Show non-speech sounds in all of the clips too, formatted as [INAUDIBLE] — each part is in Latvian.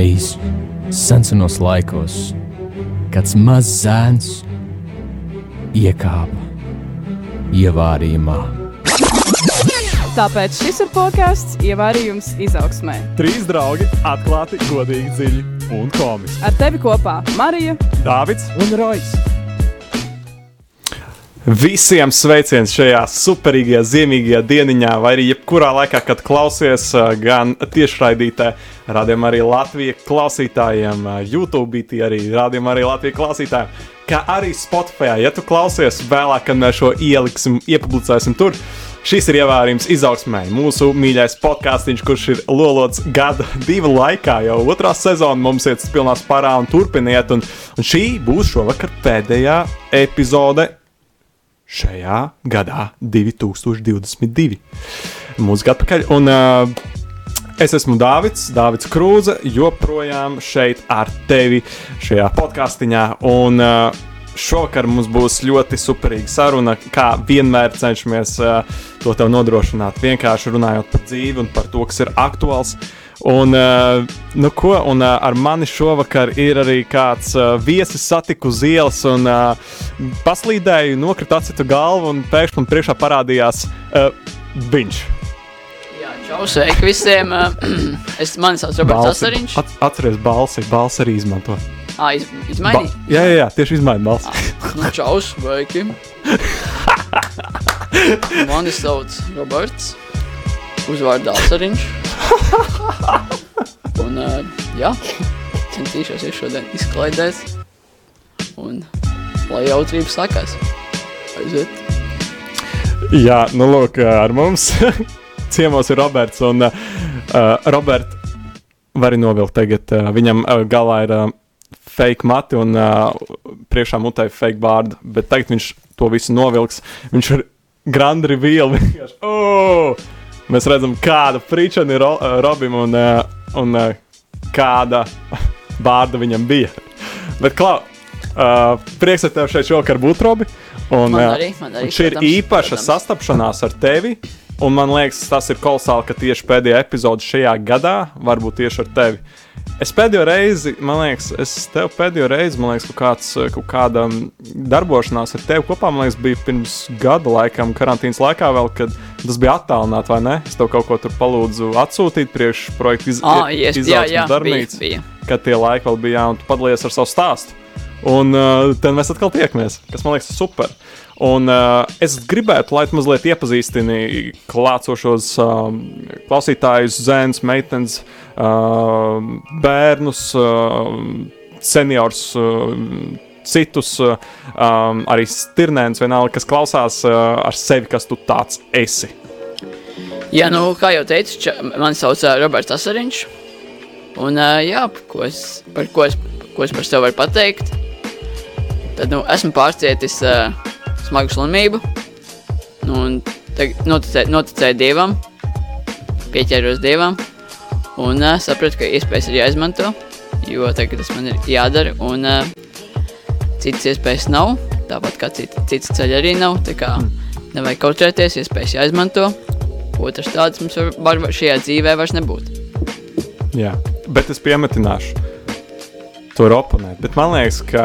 Kādreiz senos laikos kāds mazs zēns iekāpa ievārījumā. Tāpēc šis ir podkāsts Ievārījums izaugsmē. Trīs draugi atklāti, godīgi, dziļi un komiski. Ar tevi kopā Marija, Dāvids Un Rojas! Visiem sveiciens šajā superīgajā, ziemīgajā dieniņā, vai arī jebkurā laikā, kad klausies ā, gan tiešraidītē, rādījumā arī Latvijas klausītājiem, ā, YouTube, arī rādījumā arī Latvijas klausītājiem, kā arī Spotify. Ja tu klausies vēlāk, kad mēs šo ieliksim, iepublicēsim tur, šis ir ievērījums izaugsmē. Mūsu mīļais podkāstīns, kurš ir lolots gada [LAUGHS] divu laikā, jau otrā sezona mums iet pilnā spārā un turpiniet. Un, un šī būs šovakar pēdējā epizode šajā gadā, 2022. Mūzika atpakaļ. Un, uh, es esmu Dārvids, Dārvids Krūze, joprojām šeit ar tevi šajā podkāstīņā. Un uh, šovakar mums būs ļoti superīga saruna. Kā vienmēr cenšamies uh, to tev nodrošināt, vienkārši runājot par dzīvi un par to, kas ir aktuāls. Un, uh, nu ko, un ar mani šovakar ir arī kāds viesis satiku uz ielas, un paslīdēju, nokrita acitu galvu, un pēkšņi man priekšā parādījās uh, viņš. Čau, sveiki visiem. [CLEARS THROAT] Es mani sauc Roberts Asariņš. At, atceries balsi, balsi arī izmanto. Ā, iz, Ba izmainīju. jā, jā, jā, tieši izmaini balsi. Nu, čau, sveiki. [LAUGHS] Mani sauc Roberts. Uzvārdā Asariņš. Un, uh, jā, centīšos jūs šodien izklaidēt. Un lai jautrības sakās. Aiziet. Jā, nu lūk, ar mums [LAUGHS] ciemos ir Roberts, un uh, Roberts var arī novilkt tagad. Uh, viņam uh, galā ir uh, fake mati un uh, priekšā mutē fake vārdu, bet tagad viņš to visu novilks. Viņš ir vielu [LAUGHS] vienkārši. Oh! Mēs redzam, kāda fričana ir uh, Robim un, uh, un uh, kāda [LAUGHS] vārda viņam bija. Bet, Klau, uh, prieks ar tevi šeit šovakar būt, Robi. Un, Man uh, arī, man arī, un šī ir protams, īpaša protams. sastapšanās ar tevi. Un man liekas, tas ir kolosāli, ka tieši pēdējā epizode šajā gadā var būt tieši ar tevi. Es pēdējo reizi, man liekas, es tev pēdējo reizi, man liekas, kaut, kāds, kaut kāda darbošanās ar tevi kopā, man liekas, bija pirms gada laikam, karantīnas laikā vēl, kad tas bija attālināti, vai ne? Es tev kaut ko tur palūdzu atsūtīt priekš projekta iz, Ah, yes, izaugsmes jā, bija, darbnīca, bija. kad tie laiki vēl bija, jā, un tu padalījies ar savu stāstu. Un uh, tad mēs atkal tiekamies, kas man liekas super. Un uh, es gribētu, lai tu mazliet iepazīstini klātsošos um, klausītājus, zēnus, meitenes, uh, bērnus, uh, seniors, uh, citus, uh, um, arī stirnēns, vienalga, kas klausās uh, ar sevi, kas tu tāds esi. Jā, nu, kā jau teicu, ča, mani sauc uh, Roberts Asariņš. Un, uh, jā, ko es, par ko es, ko es par sevi varu pateikt, tad, nu, esmu pārcietis uh, smagu slimību. Nu, un noticēju, noticēju Dievam, pieķēros Dievam, un uh, sapratu, ka iespējas ir jāizmanto, jo tagad tas man ir jādara, un uh, citas iespējas nav, tāpat kā cita, citas ceļa arī nav, tā kā nevajag kautrēties, iespējas jāizmanto. Otrs tāds mums var, var šajā dzīvē vairs nebūt. Jā, bet es piemetināšu to oponēt. Bet man liekas, ka,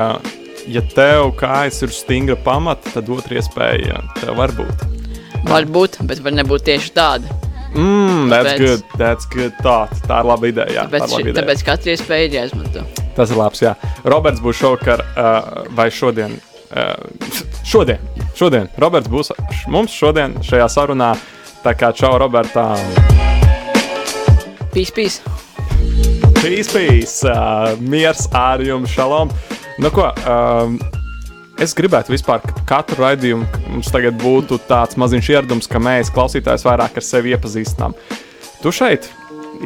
ja tev kājas ir stingra pamata, tad otra iespēja tev var būt. Var būt, bet var nebūt tieši tāda. Mm, that's Tāpēc- good, that's good thought. Tā ir laba ideja. Jā, tā Tāpēc, laba ideja. tāpēc katra iespēja ir jāizmanto. Tas ir labs, jā. Roberts būs šovakar uh, vai šodien. Uh, šodien, šodien. Roberts būs mums šodien šajā sarunā. Tā kā čau, Robertā. Pīs, pīs. Pīs, pīs, uh, miers ar jums, šalom. Nu, ko, um, es gribētu vispār ka katru raidījumu, mums tagad būtu tāds maziņš ieradums, ka mēs klausītājus vairāk ar sevi iepazīstinām. Tu šeit,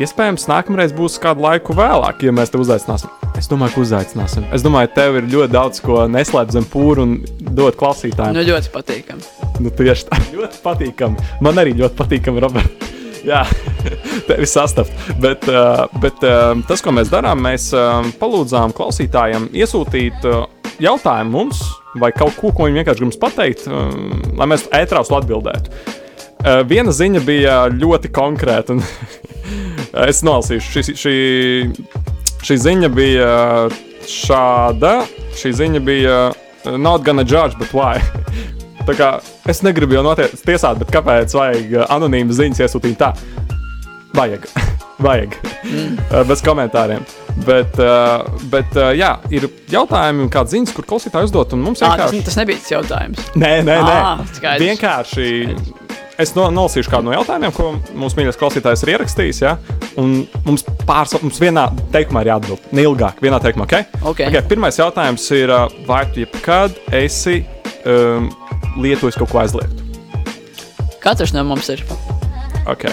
iespējams, nākamreiz būs kādu laiku vēlāk, ja mēs te uzaicināsim. Es domāju, ka uzaicināsim. Es domāju, tev ir ļoti daudz ko neslēpt zem pūra un dot klausītājiem. Nu, ļoti patīkami. Nu, tieši tā, [LAUGHS] ļoti patīkami. Man arī ļoti patīkami, Robert. Jā, [LAUGHS] tevi sastapt. Bet, uh, bet uh, tas, ko mēs darām, mēs uh, palūdzām klausītājiem iesūtīt jautājumu mums, vai kaut ko, ko viņi vienkārši grib pateikt, lai mēs ētrā uz to atbildētu. Viena ziņa bija ļoti konkrēta, un [LAUGHS] es nolasīšu. Šī, šī šī ziņa bija šāda. Šī ziņa bija not gonna judge, but why? [LAUGHS] Tā kā es negribu jau noteikti tiesāt, bet kāpēc vajag uh, anonīmas ziņas iesūtīt tā? Vajag. [LAUGHS] vajag. Mm. Bez komentāriem. Bet, uh, bet uh, jā, ir jautājumi kādas ziņas, kur klausītāji uzdot. un Mums Ā, tas, vienkārši. tas nebija tas jautājums. Nē, nē, nē. Ā, skaidrs. Vienkārši. Es no, nolasīšu kādu no jautājumiem, ko mūsu mīļākais klausītājs ir ierakstījis. Ja? Un mums pāris, mums vienā teikumā ir jāatbild. Neilgāk, vienā teikumā, ok? Ok. okay pirmais jautājums ir, uh, vai tu jebkad esi um, lietojis kaut ko aizliegtu? Katrs no mums ir. Okay.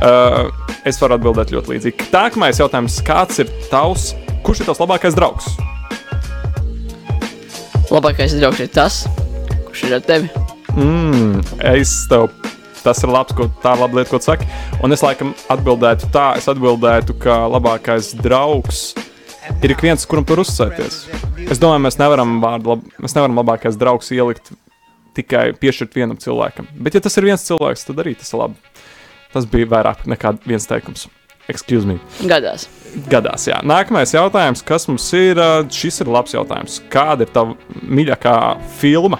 Uh, es varu atbildēt ļoti līdzīgi. Nākamais jautājums, kāds ir tavs, kurš ir tavs labākais draugs? Labākais draugs ir tas, kurš ir ar tevi. Mm, es tev, tas ir labs, ko, tā ir laba lieta, ko tu saki. Un es laikam atbildētu tā, es atbildētu, ka labākais draugs ir ik viens, kuram tur uzticēties. Es domāju, mēs nevaram, vārdu, lab, mēs nevaram labākais draugs ielikt tikai piešķirt vienam cilvēkam. Bet, ja tas ir viens cilvēks, tad arī tas ir labi. Tas bija vairāk nekā viens teikums. Excuse me. Gadās. Gadās, jā. Nākamais jautājums, kas mums ir? Šis ir labs jautājums. Kāda ir tava mīļākā filma?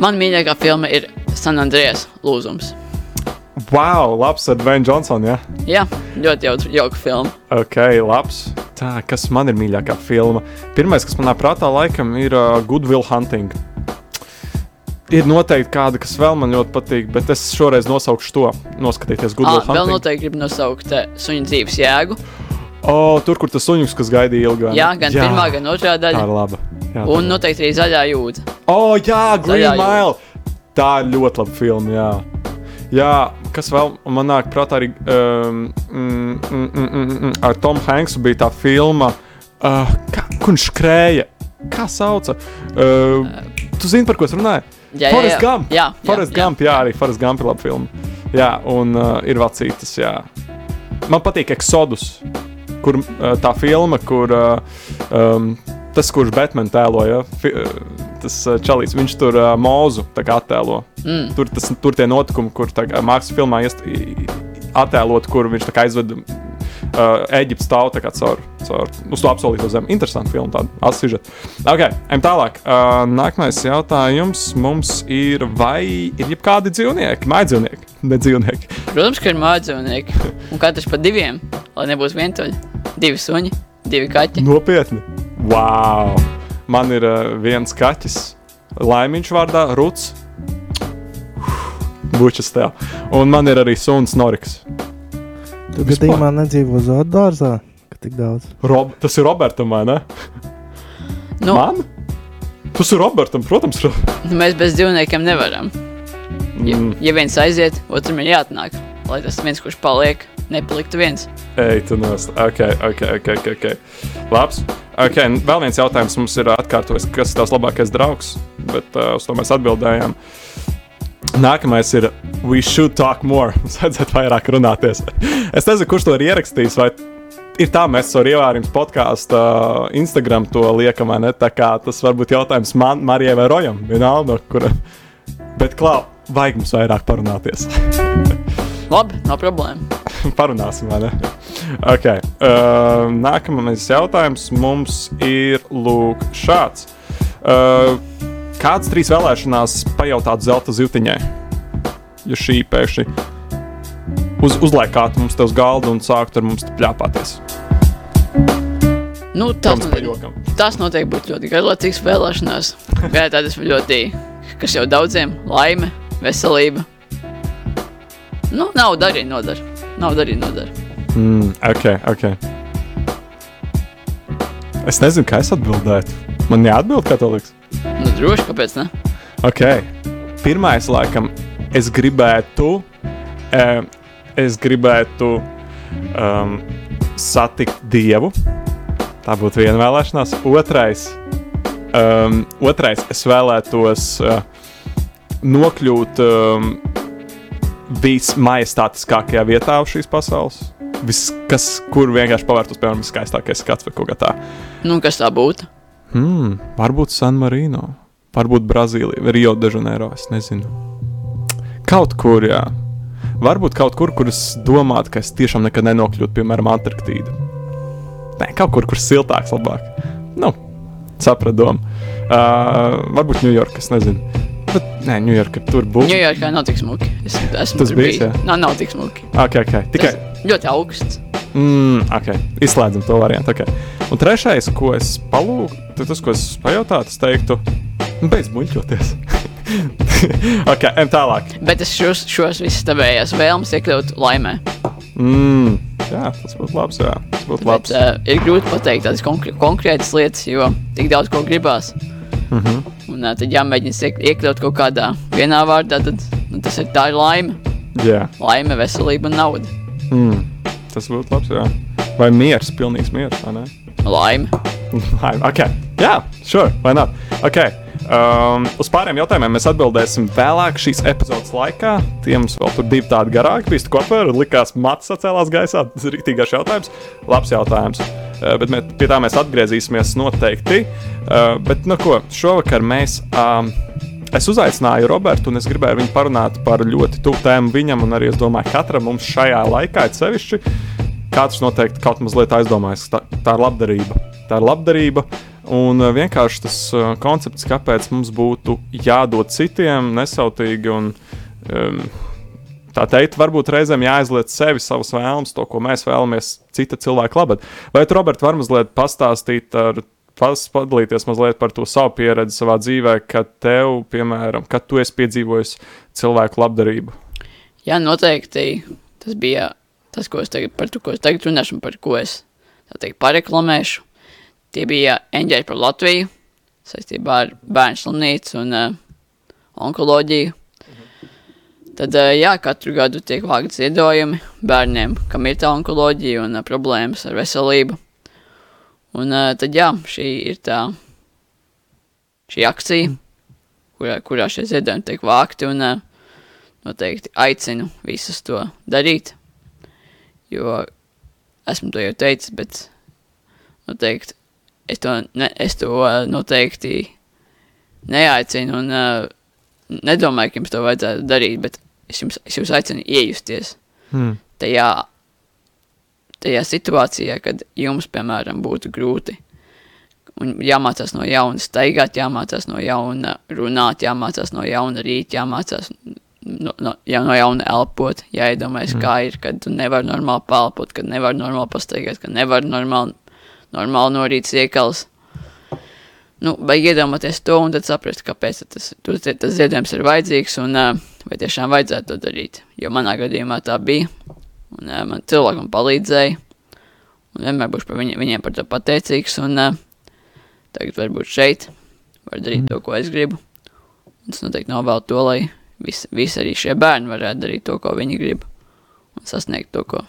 Man mīļākā filma ir San Andreas lūzums. Wow, labs ar Dwayne Johnsonu, jā. Jā, ļoti jauka, jauka filma. Ok, labs. Tā, kas man ir mīļākā filma? Pirmais, kas manā prātā laikam ir uh, Good Will Hunting. Ir noteikti kāda, kas vēl man ļoti patīk, bet es šoreiz nosaukšu to. Noskatīties Good Ah, Will vēl Hunting. noteikti gribu nosaukt eh, suņu dzīves jēgu. O, tur, kur tas suņus, kas gaidīja ne? Jā, gan jā. pirmā, gan otrā Tā daļa. ir laba. Jā, tā Un noteikti arī zaļā jūda. O, jā, Green. Mile. Tā ir ļoti laba filma. Jā. Jā, kas vēl man nāk prātā arī um, mm, mm, mm, mm, ar Tomu Hanksu bija tā filma, uh, kā, kur viņš skrēja. Kā sauca? Uh, tu zini, par ko es runāju? Jā, jā, Forrest jā. Gump. Jā, jā, Forrest jā. Gump, jā, arī Forrest Gump ir laba filma. Jā, un uh, ir vēl citas, jā. Man patīk Exodus, kur uh, tā filma, kur uh, um, tas, kurš Batman tēloja, uh, tas uh, čalīs, viņš tur uh, mūzu tā kā attēlo. Mm. Tur, tas, tur tie notikumi, kur mākslas filmā iest, attēlot, kur viņš aizved uh, Eģiptes tautu tā kā caur, caur uz to apsolīto zemi. Interesanti filma, tāda asižeta. Ok, ejam tālāk. Uh, nākamais jautājums mums ir, vai ir jebkādi dzīvnieki, mājdzīvnieki, ne dzīvnieki? Protams, ka ir mājdzīvnieki. Un katrs pa diviem, lai nebūtu vientuļi. Divi suņi, divi kaķi. Nopietni! Wow! Man ir uh, viens kaķis, laimiņš vārdā, Ruts. Bučas tev. Un man ir arī suns Noriks. Tu gadījumā nedzīvo zoodārzā, ka tik daudz. Rob, tas ir Robertam, vai ne? Nu, Man? Tas ir Robertam, protams. Ro- nu, mēs bez dzīvniekiem nevaram. Ja, Mm. ja viens aiziet, otram ir jāatnāk. Lai tas viens, kurš paliek, nepaliktu viens. Ej, tu nost. Ok, ok, ok. ok, okay. Labs. Ok, vēl viens jautājums mums ir atkārtojis, kas ir tavs labākais draugs, bet uh, uz to mēs atbildējām. Nākamais ir, we should talk more. [LAUGHS] Mums vajadzētu vairāk runāties. es nezinu, kurš to ir ierakstījis, vai ir tā, mēs ar ievārījums podkāstu uh, Instagram to liekam, vai ne? Tā kā tas varbūt jautājums man, Marijai vai Rojam, vienalga, no kura. Bet, Klau, vajag mums vairāk parunāties. [LAUGHS] Labi, nav problēma. [LAUGHS] Parunāsim, vai ne? Okay. Uh, nākamais jautājums mums ir lūk, šāds. Uh, kāds trīs vēlēšanās pajautāt zelta zīltiņai? Ja šī pēkšņi uz, uzliekātu mums te uz galda un sāktu ar mums pļāpāties. Nu, tas, jokam. tas noteikti būtu ļoti garlaicīgs vēlēšanās. Jā, tādas ļoti, kas jau daudziem - laime, veselība. Nu, nauda arī nodara. Nauda arī nodara. Mm, ok, ok. Es nezinu, kā es atbildētu. Man jāatbild, kā tev liekas. Droši, kāpēc ne? Ok, pirmais, laikam, es gribētu, um, es gribētu um, satikt dievu. Tā būtu viena vēlēšanās. Otrais, um, otrais es vēlētos uh, nokļūt um, vismajestātiskākajā vietā uz šīs pasaules. Vis, kas, kur vienkārši pavērtos, piemēram, viskaistākais skats vai kaut kā tāda. Nu, kas tā būtu? Hmm, varbūt San Marino, varbūt Brazīlija, Rio de Janeiro. Es nezinu. Kaut kur, jā. Varbūt kaut kur, kur es domātu, ka es tiešām nekad nenokļūtu, piemēram, Antarktīda. Nē, kaut kur, kur siltāks, labāk. Nu, sapratu domu. Uh, varbūt Ņujorka, es nezinu. Bet, nē, Ņujorka tur būs. Ņujorkā nav tik smuki. Es esmu Tas bijis, jā? Nav, nav tik smuki. Ok, ok. Tikai. Tas ļoti augsts. Mm, ok, izslēdzam to variantu. Okay. Un trešais, ko es palūgtu, tas, ko es pajautātu, es teiktu, beidz muļķoties. [LAUGHS] ok, ejam tālāk. Bet es šos, šos visus tavējās vēlmes iekļaut laimē. Mm, jā, tas būtu labs. Jā, tas būtu labs. uh, ir grūti pateikt tādas konkrē konkrētas lietas, jo tik daudz ko gribās. Mm -hmm. Un uh, tad jāmēģina iek iekļaut kaut kādā vienā vārdā, tad nu, tas ir tā ir laime. Jā, Laime, veselība un nauda. mm, tas būtu labs. Jā. Vai miers, pilnīgs miers, vai ne? Laime. [LAUGHS] Ai, ok, jā, sure, vai ne? Okay. Um, uz pāriem jautājumiem mēs atbildēsim vēlāk šīs epizodes laikā. Tiem mums vēl tur divi tādi garāki bija kopā. Likās, mats sacēlās gaisā. Tas ir rīktīgais jautājums. Labs jautājums. Uh, bet mē, pie tā mēs atgriezīsimies noteikti. Uh, bet, nu ko, šovakar mēs. Um, Es uzaicināju Robertu, un es gribēju viņu parunāt par ļoti tuvu tēmu viņam, un arī es domāju, ka katram mums šajā laikā ir sevišķi. Katrs noteikti kaut mazliet aizdomājas, ka tā, tā ir labdarība. Tā ir labdarība, un uh, vienkārši tas uh, koncepts, kāpēc mums būtu jādod citiem nesautīgi un um, tā teikt, varbūt reizēm jāizliet sevi, savas vēlmes, to, ko mēs vēlamies, cita cilvēka labad. Vai tu, Robert, vari mazliet pastāstīt ar pas, padalīties mazliet par to savu pieredzi savā dzīvē, kad tev, piemēram, kad tu esi piedzīvojis cilvēku labdarību? Jā, noteikti tas bija tas, ko es tagad, par to, ko es tagad runāšu, un par ko es teikt pareklamēšu. Tie bija eņģeļi par Latviju, saistībā ar bērnu slimnīcu un uh, onkoloģiju. Tad, uh, jā, katru gadu tiek vākti ziedojumi bērniem, kam ir tā onkoloģija un uh, problēmas ar veselību. Un uh, tad, jā, šī ir tā, šī akcija, kurā, kurā šie ziedojumi tiek vākti, un uh, noteikti aicinu visus to darīt, jo esmu to jau teicis, bet noteikti es to, ne, es to uh, noteikti neaicinu un uh, nedomāju, ka jums to vajadzētu darīt, bet es jums, es jūs aicinu iejusties Hmm. tajā, tajā situācijā, kad jums, piemēram, būtu grūti. Un jāmācās no jauna staigāt, jāmācās no jauna runāt, jāmācās no jauna rīt, jāmācās no, no, jā, no jauna elpot, jāiedomājas, mm. kā ir, kad tu nevari normāli pelpot, kad nevari normāli pastaigāt, kad nevari normāli, normāli norīt iekals. Nu, vajag iedomāties to un tad saprast, kāpēc tas, tu, tas ziedojums ir vajadzīgs un vai tiešām vajadzētu to darīt. Jo manā gadījumā tā bija, un man cilvēki man palīdzēja, un vienmēr būšu par viņiem, viņiem par to pateicīgs, un tagad varbūt šeit var darīt to, ko es gribu. Un tas noteikti nav vēl to, lai visi, visi arī šie bērni varētu darīt to, ko viņi grib, un sasniegt to, ko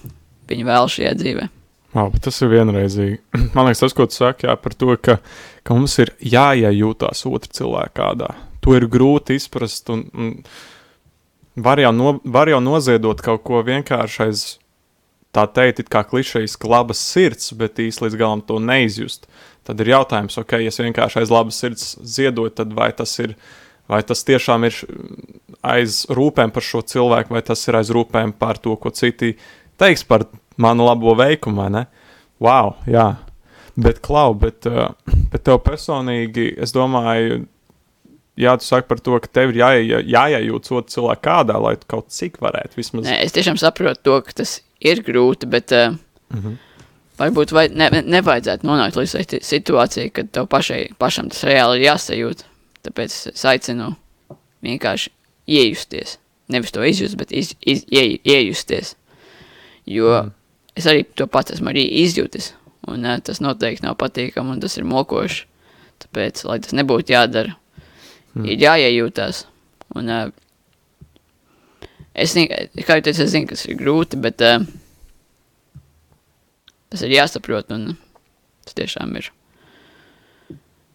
viņi vēl šajā dzīvē. Bet tas ir vienreizīgi. [CLEARS THROAT] Man liekas, tas, ko tu saki, jā, par to, ka, ka mums ir jāiejūtās otra cilvēka kādā. To ir grūti izprast, un, un var, jau no, var jau noziedot kaut ko vienkārši aiz tā teikt, kā klišejas labas sirds, bet īsti līdz galam to neizjust. Tad ir jautājums, ok, ja es vienkārši aiz labas sirds ziedoju, tad vai tas ir. Vai tas tiešām ir aiz rūpēm par šo cilvēku, vai tas ir aiz rūpēm par to, ko citi teiks par manu labo veikumu, vai ne? Wow, jā. Bet, Klau, bet, uh, bet tev personīgi, es domāju, jā, tu saki par to, ka tev ir jāie, jāiejūtas otru cilvēku kādā, lai tu kaut cik varētu vismaz. Nē, es tiešām saprotu to, ka tas ir grūti, bet uh, Mm -hmm. varbūt vai, ne, nevajadzētu nonākt līdz situācijai, kad tev pašai, pašam tas reāli ir jāsajūt. Tāpēc es aicinu vienkārši iejusties. Nevis to izjust, bet iz, iz, ie, iejusties. Jo mm. Es arī to pats esmu arī izjutis. Un uh, tas noteikti nav patīkami un tas ir mokoši. Tāpēc, lai tas nebūtu jādara, mm. ir jāiejūtās. Un, uh, es, kā jau teicu, es zinu, kas ir grūti, bet uh, tas ir jāsaprot. Un tas tiešām ir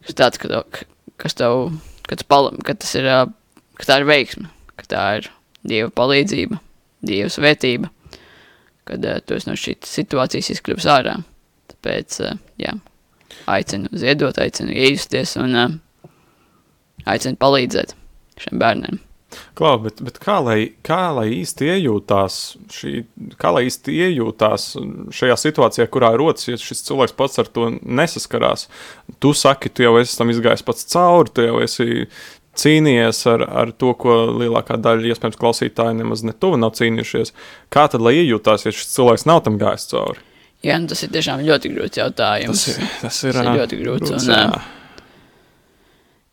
kas tāds, ka tev, kas tev, ka tas, pala, ka tas ir, uh, ka tā ir veiksme, ka tā ir Dieva palīdzība, Dieva svētība, kad uh, tu esi no šīs situācijas izkļuvis ārā. Tāpēc, uh, jā, aicinu ziedot, aicinu iejusties un uh, aicinu palīdzēt šiem bērniem. Klau, bet, bet kā, lai, kā lai īsti iejūtās, šī, kā lai īsti iejūtās šajā situācijā, kurā rodas, ja šis cilvēks pats ar to nesaskarās? Tu saki, tu jau esi tam izgājis pats cauri, tu jau esi cīnījies ar, ar to, ko lielākā daļa iespējams klausītāji nemaz ne tuvu nav cīnījušies. Kā tad lai iejūtās, ja šis cilvēks nav tam gājis cauri? Jā, nu, tas ir tiešām ļoti grūts jautājums. Tas ir, tas ir, Tas ir ļoti grūts, un, jā.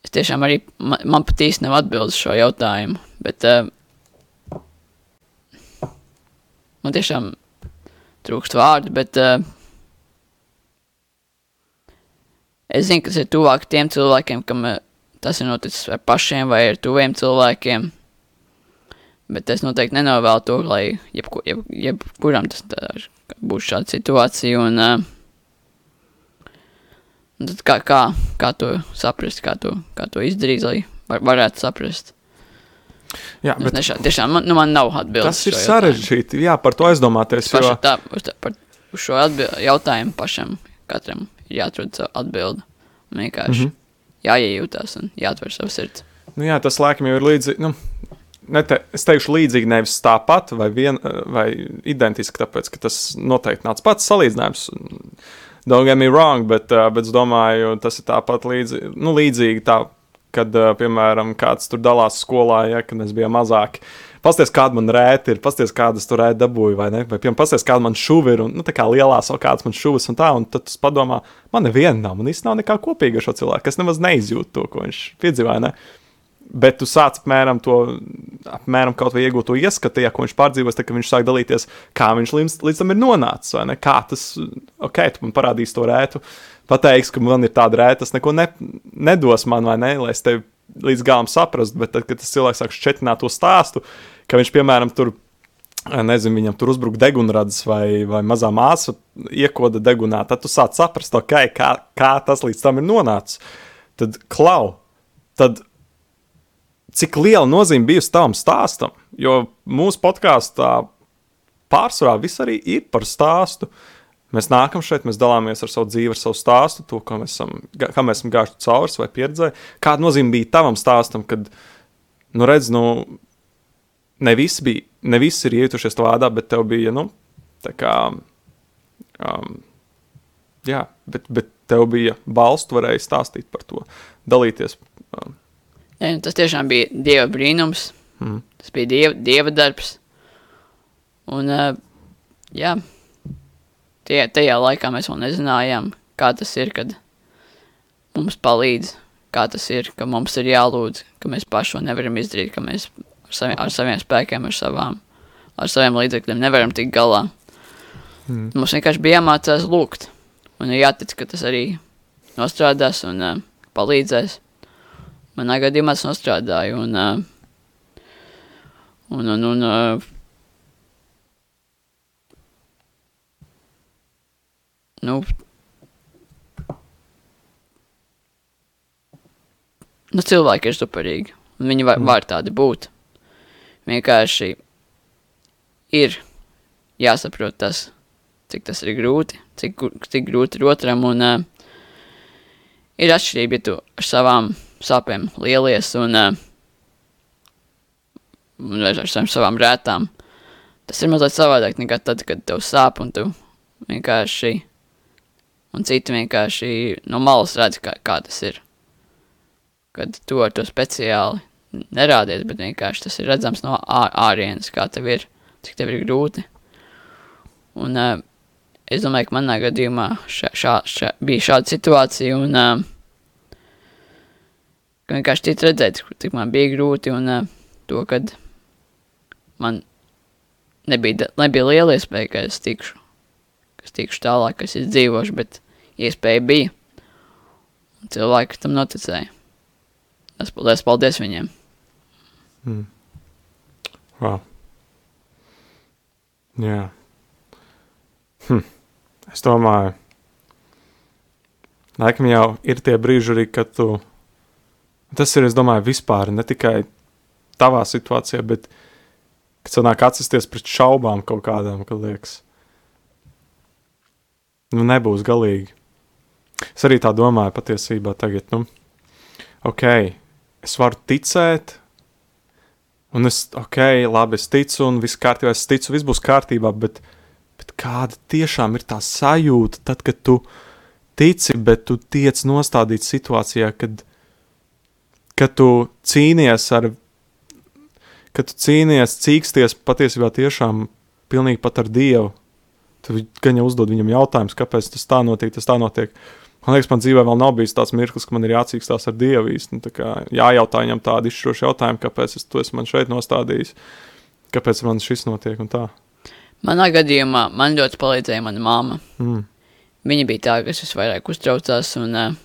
Es tiešām arī man, man pat īsti nav atbildes šo jautājumu, bet uh, man tiešām trūkst vārdu, bet uh, es zinu, ka tas ir tuvāk tiem cilvēkiem, kam uh, tas ir noticis ar pašiem vai ar tuviem cilvēkiem. Bet es noteikti nenovēlu to, lai jebku, jeb, jebkuram tas tā, būs šāda situācija. Un, un tad kā, kā, kā to saprast, kā to, kā to izdarīt, lai var, varētu saprast. jā, Bet bet nešā, tiešām man, nu, man nav atbildes. tas ir sarežģīti. Jā, par to aizdomāties. Jo, tā, uz, tā, par, uz šo atbil, jautājumu pašam katram ir jāatrod atbildi. Vienkārši mm. -hmm. Jāiejūtās un jāatver savu sirdi. nu, jā, tas laikam jau ir līdzīgi. Nu, ne te, es teikšu, līdzīgi nevis tāpat vai, vien, vai identiski, tāpēc ka tas noteikti nav pats salīdzinājums. Don't get me wrong, bet, uh, bet es domāju, tas ir tāpat līdzi, nu, līdzīgi. Tā, kad, uh, piemēram, kāds tur dalās skolā, ja, kad mēs bijām mazāki. Pasties, kāda man rēta ir, pasties, kādas tur rēta dabūju, vai ne? Vai, piemēram, pasties, kāda man šuva ir, un, nu, tā kā lielās, vēl kādas man šuvas un tā, un tad tu padomā, man neviena nav, man īsti nav nekā kopīga ar šo cilvēku, kas nemaz neizjūt to, ko viņš piedzīvoja, ne? Bet tu sāc apmēram to, apmēram kaut vai iegūt to ieskatu, ja ko viņš pārdzīvos, tad, kad viņš sāk dalīties, kā viņš līdz, līdz tam ir nonācis, vai ne? Kā tas, ok, tu man parādīsi to rētu, pateiks, ka man ir tāda rēta, tas neko ne, nedos man, vai ne, lai es tevi līdz galam saprastu, bet tad, kad tas cilvēks sāk šķetināt to stāstu, ka viņš, piemēram, tur, nezinu, viņam tur uzbruka degunrads vai, vai mazā māsa iekoda degunā, tad tu sāc saprast, ok, kā, kā tas līdz tam ir nonācis. Tad klau, tad cik liela nozīme bijusi tam stāstam, jo mūsu podkāstā pārsvarā viss arī ir par stāstu. Mēs nākam šeit, mēs dalāmies ar savu dzīvi, ar savu stāstu, to, ko mēs esam, kā mēs esam gājuši cauri vai pieredzējuši. Kāda nozīme bija tavam stāstam, kad, nu, redz, nu, ne visi, bija, ne visi ir ietušies vārdā, bet tev bija, nu, tā kā, um, jā, bet, bet tev bija balsts, tu varēji stāstīt par to, dalīties. Um, Ja, tas tiešām bija dieva brīnums. mm. Tas bija dieva, dieva darbs. Un, uh, jā, tie, tajā laikā mēs vēl nezinājām, kā tas ir, kad mums palīdz, kā tas ir, ka mums ir jālūdz, ka mēs paši to nevaram izdarīt, ka mēs ar saviem, ar saviem spēkiem, ar, savām, ar saviem līdzekļiem nevaram tikt galā. Mm. Mums vienkārši bija jāmācās lūgt, un ir jātic, ka tas arī nostrādās un uh, palīdzēs. Manā gadījumā tas nostrādāja, un, uh, un, un, un uh, nu, nu, cilvēki ir superīgi. Viņi var, var tādi būt. Vienkārši ir jāsaprot tas, cik tas ir grūti, cik, cik grūti ir otram. Un, uh, ir atšķirība, ja tu ar savām sāpēm lielies un, uh, un ar savām, savām rētām. Tas ir mazliet savādāk nekā tad, kad tev sāp un tu vienkārši un citi vienkārši no malas redz, kā, kā tas ir. Kad tu ar to speciāli nerādies, bet vienkārši tas ir redzams no ārienes, kā tev ir, cik tev ir grūti. Un uh, es domāju, ka manā gadījumā šā, šā, šā, bija šāda situācija, un uh, vienkārši citi redzēt, cik man bija grūti, un uh, to, kad man nebija, nebija liela iespēja, ka es tikšu es tikšu tālāk, es izdzīvošu, bet iespēja bija. Cilvēki tam noticēja. Es paldies, paldies viņiem. Mm. Wow. Jā. Hm. Es domāju, laikam jau ir tie brīži arī, kad tu. Tas ir, es domāju, vispār ne tikai tavā situācijā, bet kad sanāk atsisties pret šaubām kaut kādām, kad liekas, nu nebūs galīgi. Es arī tā domāju patiesībā tagad, nu, ok, es varu ticēt, Un es, ok, labi, es ticu, un viss kārtībā, es ticu, viss būs kārtībā, bet, bet kāda tiešām ir tā sajūta, tad, kad tu tici, bet tu tiec nostādīts situācijā, kad, kad tu cīnies ar, kad tu cīnies, cīksties patiesībā tiešām pilnīgi pat ar Dievu. Tu gan jau uzdod viņam jautājumus, kāpēc tas tā notiek, tas tā notiek. Man liekas, man dzīvē vēl nav bijis tāds mirklis, ka man ir jācīkstās ar Dievu īsti. Nu, jājautā viņam tādu izšķirošu jautājumu, kāpēc es to esmu šeit nostādījis, kāpēc man šis notiek un tā. Manā gadījumā man ļoti palīdzēja mana mamma. Mm. Viņa bija tā, kas visvairāk uztraucās, un uh,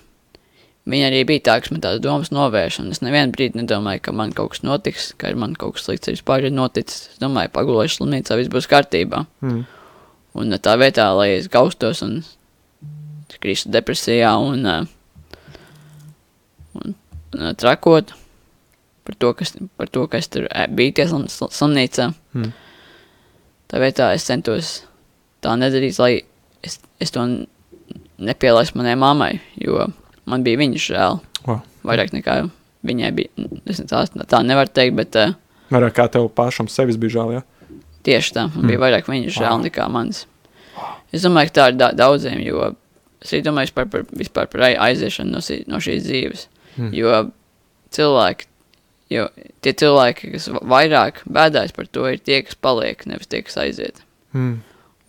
viņa arī bija tā, kas man tādas domas novērš. Es nevienu brīdi nedomāju, ka man kaut kas notiks, ka man kaut kas slikts ir vispār ir noticis. Es domāju, pagulēšu slimnīcā, viss būs kārtībā. Mm. Un uh, tā vietā, lai es gaustos un krīstu depresijā un, uh, un uh, trakot par to, kas, par to, kas tur bija tie slim, sl- slimnīcā. Mm. Tā vietā es centos tā nedarīt, lai es, es to nepielaistu manai mammai, jo man bija viņas žēl. Wow. Vairāk nekā viņai bija. Tā, tā nevaru teikt, bet uh, Vairāk kā tev pašam sevis bija žēl, ja? Tieši tā. Man bija vairāk viņas žēl nekā manis. Es domāju, ka tā ir da daudziem, jo es arī domāju par, par, vispār par ai- aiziešanu no, šī, no šīs dzīves. Mm. Jo cilvēki, jo tie cilvēki, kas va- vairāk bēdājas par to, ir tie, kas paliek, nevis tie, kas aiziet. Mm.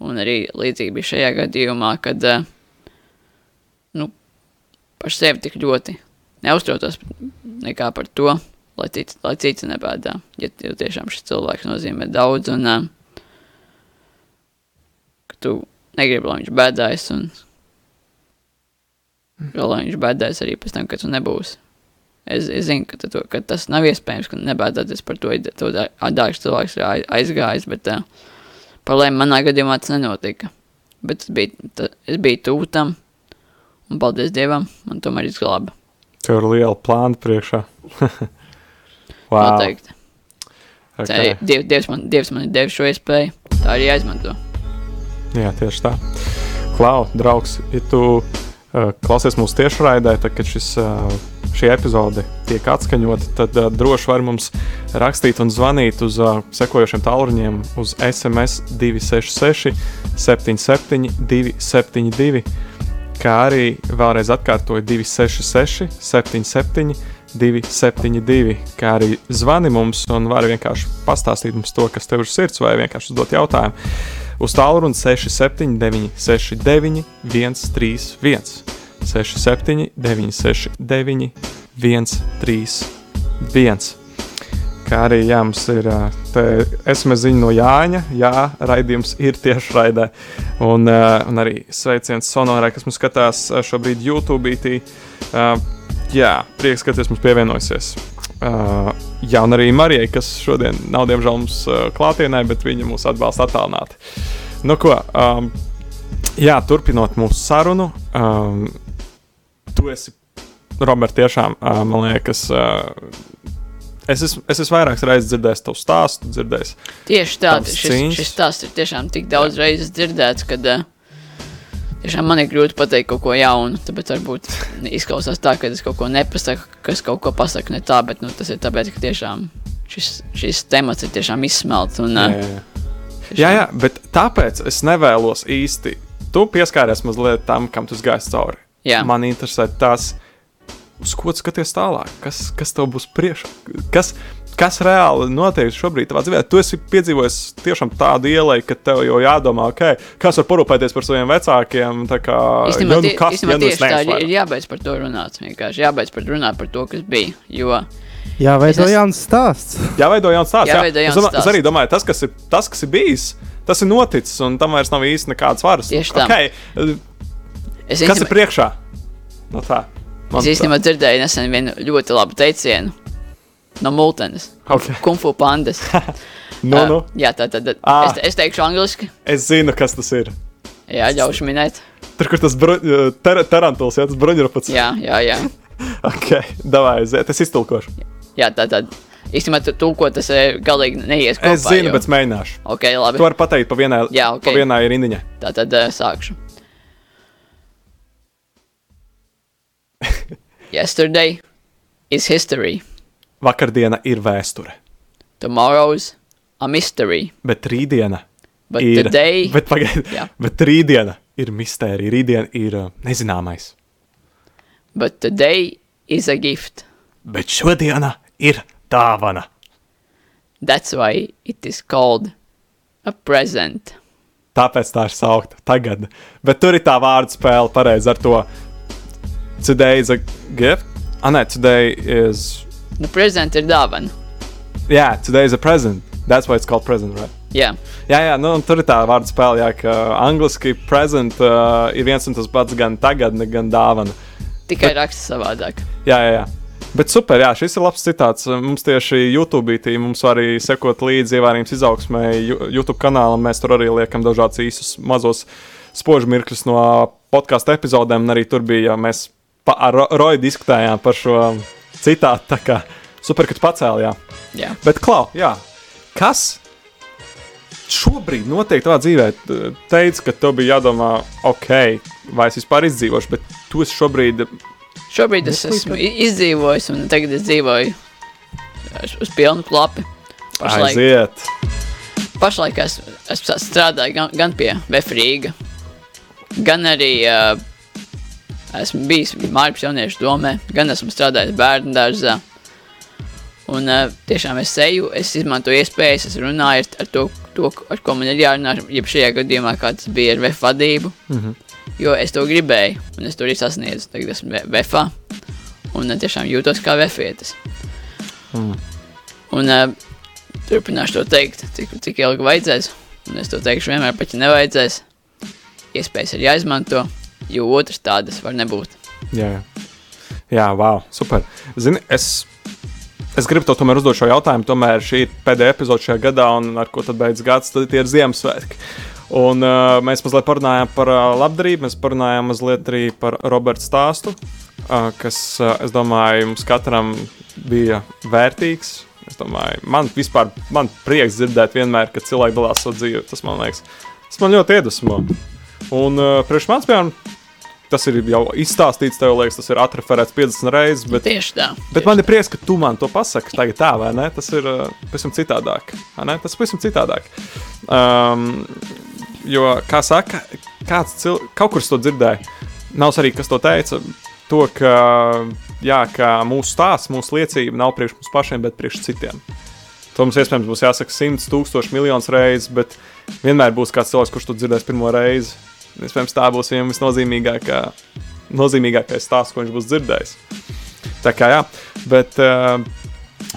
Un arī līdzīgi bija šajā gadījumā, kad eh, nu, par sevi tik ļoti neuztraucos nekā par to, lai cits, lai cits nebēdā. Ja, ja tiešām šis cilvēks nozīmē daudz, un uh, ka tu negribi, lai viņš bēdājas, un vēl lai viņš bēdājas arī pēc tam, kad tu nebūsi. Es, es zinu, ka, to, ka tas nav iespējams, ka nebēdāties par to, ja to dārgs cilvēks ir ai- aizgājis, bet uh, par lēmu manā gadījumā tas nenotika. Bet es biju, ta, es biju tuvu tam, un paldies Dievam, man tomēr izglāba. Tev ir liela plāna priekšā. [LAUGHS] wow. Noteikti. Tā Okay. ir Diev, Dievs, man, Dievs man ir devis šo iespēju, tā arī jāizmanto. Jā, tieši tā. Klau, draugs, ja tu uh, klausies mūsu tiešraidē, tad, kad šis, uh, šī epizode tiek atskaņota, tad uh, droši var mums rakstīt un zvanīt uz uh, sekojošiem tālruņiem uz SMS 266 77 272, kā arī vēlreiz atkārtoju 266 77 272, kā arī zvani mums un vari vienkārši pastāstīt mums to, kas tev ir sirds, vai vienkārši uzdot jautājumu. Uz tālruni 679, 69, 131, 67, 969, 131. Kā arī jā, mums ir SMS ziņa no Jāņa. Jā, raidījums ir tieši raidē. Un, un arī sveiciens Sonorai, kas mums skatās šobrīd YouTube. Uh, jā, prieks, ka jūs mums pievienojieties. Uh, jā, un arī Marijai, kas šodien nav diemžēl mums uh, klātienē, bet viņa mūs atbalsta attālināti. Nu, ko, um, jā, turpinot mūsu sarunu, um, tu esi, Robert, tiešām, uh, man liekas, uh, es esmu, es esmu vairākas reizes dzirdējis tavu stāstu, dzirdējis. Tieši tā, šis, šis stāsts ir tiešām tik daudz reizes dzirdēts, kad uh, tiešām man ir grūti pateikt kaut ko jaunu, tāpēc varbūt izklausās tā, ka es kaut ko nepasaku, kas kaut ko pasaka ne tā, bet nu, tas ir tāpēc, ka tiešām šis, šis temats ir tiešām izsmelts. Un, Jā, jā, jā. jā, jā, bet tāpēc es nevēlos īsti. Tu pieskāries mazliet tam, kam tu gājies cauri. Jā. Man interesē tas, uz ko skaties tālāk, kas, kas tev būs priekšā. Kas, kas reāli notiek šobrīd tavā dzīvē? Tu esi piedzīvojis tiešām tādu ielai, ka tev jau jādomā, okay, kas var parūpēties par saviem vecākiem. tā Kā, Īstenībā, ja nu kas, īstenībā ja nu es tā ir, ir jābeidz par to runāt. Vienkārši jābeidz par runāt par to, kas bija. Jo Jā, vai Es es- ir jauns stāsts? Jāveido jauns stāsts. Jā. Es, jauns domā, es stāsts. arī domāju, tas, kas ir, tas, kas ir bijis, tas ir noticis, un tam vairs nav īsti nekādas varas. Tieši tā. Okay. es Kas ir īstenībā, priekšā? No tā. Man es īstenībā dzirdēju nesen vienu ļoti labu teicienu no Multenes. Okay. Kungfu pandas. Nu, Ā, nu. Jā, tā tad Ā. es, es teikšu angliski. Es zinu, kas tas ir. Jā, ļaušu minēt. Tur, kur tas bro, ter, tarantuls, jā, tas bruņuropats. Jā, jā, jā. [LAUGHS] Ok, davai, aiziet, es iztulkošu. jā tā tad īstenībā tu tulko tas eh, galīgi neies kopā. Es zinu, jo- bet mēģināšu. Ok, labi. Tu vari pateikt pa vienai, Jā, ok. pa vienai rindiņai. Tā tad uh, sākšu. [LAUGHS] Yesterday is history. Vakardiena ir vēsture. tomorrow's a mystery, Bet rītdiena but ir. today, Bet, pagaid, Jā. [LAUGHS] bet rītdiena ir mistērija. Rītdiena ir uh, nezināmais. but today is a gift. Bet šodiena ir dāvana. That's why it is called a present. Tāpēc tā ir saukta tagad. Bet tur ir tā vārdu spēle pareizi ar to. Today is a gift. Ah, nē, today is. Nu, present ir dāvana. Yeah, today is a present. That's why it's called present, right? Jā, Jā, jā, nu, tur ir tā vārdu spēle, jā, ka angliski present uh, ir viens un tas pats gan tagadne, gan dāvana. tikai raksts savādāk. Jā, jā, jā. Bet super, jā, šis ir labs citāts. Mums tieši YouTube tī, mums arī sekot līdzi ievērījums izaugsmē. YouTube kanālam mēs tur arī liekam dažādus īsus mazos spožu mirkļus no podkāstu epizodēm. Un arī tur bija, mēs pa, ar Ro- Roju diskutējām par šo citātu. Tā kā super, ka tu pacēli, jā. Jā. Bet, Klau, jā, kas šobrīd notiek tavā dzīvē? Teici, ka tev bija jādomā, ok, vai es vispār izdzīvošu, bet tu esi šobrīd Šobrīd es esmu izdzīvojis, un tagad es dzīvoju uz pilnu klapu. Pašlaik, aiziet. pašlaik es, es strādāju gan, gan pie Vefrīga, gan arī uh, esmu bijis Mārcis Jauniešu domē, gan esmu strādājis bērnu dārzā. Un uh, tiešām es eju, es izmantoju iespējas, es runāju ar, to, to, ar ko man ir jārunā, jeb šajā gadījumā, kā tas bija ar VF vadību. Mm -hmm. Jo es to gribēju, un es to arī sasniedzu. Tagad esmu VFā, un uh, tiešām jūtos kā vefietis. Mm. Un uh, turpināšu to teikt, cik, cik ilgi vajadzēs. Un es to teikšu vienmēr, pat ja nevajadzēs. Iespējas ir jāizmanto, jo otrs tādas var nebūt. Jā, jā. wow, super. Zini, es, es gribu tev tomēr uzdot šo jautājumu. Tomēr šī ir pēdējā epizode šajā gadā, un ar ko tad beidzas gads, tad tie ir Ziemassvētki. Un uh, mēs mazliet parunājām par uh, labdarību, mēs parunājām mazliet arī par Roberta stāstu, uh, kas, uh, es domāju, mums katram bija vērtīgs. Es domāju, man vispār man prieks dzirdēt vienmēr, kad cilvēki dalās savu dzīvi. Tas man liekas, tas man ļoti iedvesmo. Un uh, priekš manis, piemēram, tas ir jau izstāstīts, tev liekas, tas ir atreferēts 50 reizes, bet, Tieši tā. bet man ir prieks, ka tu man to pasaki tagad tā, vai ne? Tas ir uh, pavisam citādāk, ne? Tas ir pavisam citādāk. Um, jo, kā saka, kāds cilvēks, kaut kur to dzirdēju, nav svarīgi, kas to teica, to, ka, jā, ka mūsu stāsts, mūsu liecība nav priekš mums pašiem, bet priekš citiem. To mums iespējams būs jāsaka simts, tūkstoši, miljonus reizes, bet vienmēr būs kāds cilvēks, kurš to dzirdēs pirmo reizi. Iespējams, tā būs viņam visnozīmīgākā, nozīmīgākais stāsts, ko viņš būs dzirdējis. Tā kā jā, bet, uh,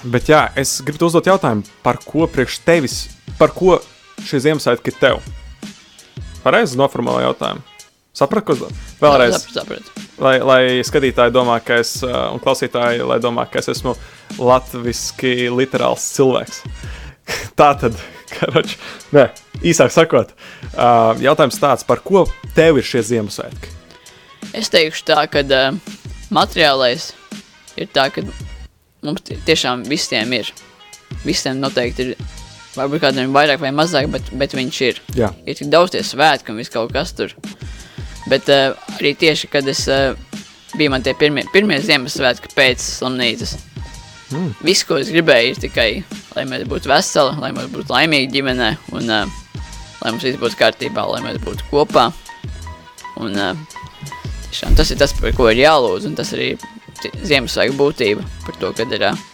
bet jā, es gribu uzdot jautājumu, par ko priekš tevis, par ko šie Ziemassvētki ir tev? Pareizi noformulēju jautājumu. Sapratu, ko? Vēlreiz, Sapratu, lai, lai skatītāji domā, ka es, uh, un klausītāji, lai domā, ka es esmu latviski literāls cilvēks. [LAUGHS] Tā tad, [LAUGHS] karoč, nē, īsāk sakot, uh, jautājums tāds, par ko tev ir šie Ziemassvētki? Es teikšu tā, ka uh, materiālais ir tā, ka mums tie- tiešām visiem ir. Visiem noteikti ir. Varbūt kādam ir vairāk vai mazāk, bet, bet viņš ir. Jā, Ir tik daudz tie svētki un viss kaut kas tur. Bet uh, arī tieši, kad es uh, biju man tie pirmie, pirmie Ziemassvētki pēc slimnīcas. Mm. Viss, ko es gribēju, ir tikai, lai mēs būtu veseli, lai mēs būtu laimīgi ģimenē un uh, lai mums viss būtu kārtībā, lai mēs būtu kopā. Un uh, tiešām tas ir tas, par ko ir jālūdz, un tas arī Ziemassvētku būtība par to, kad ir uh,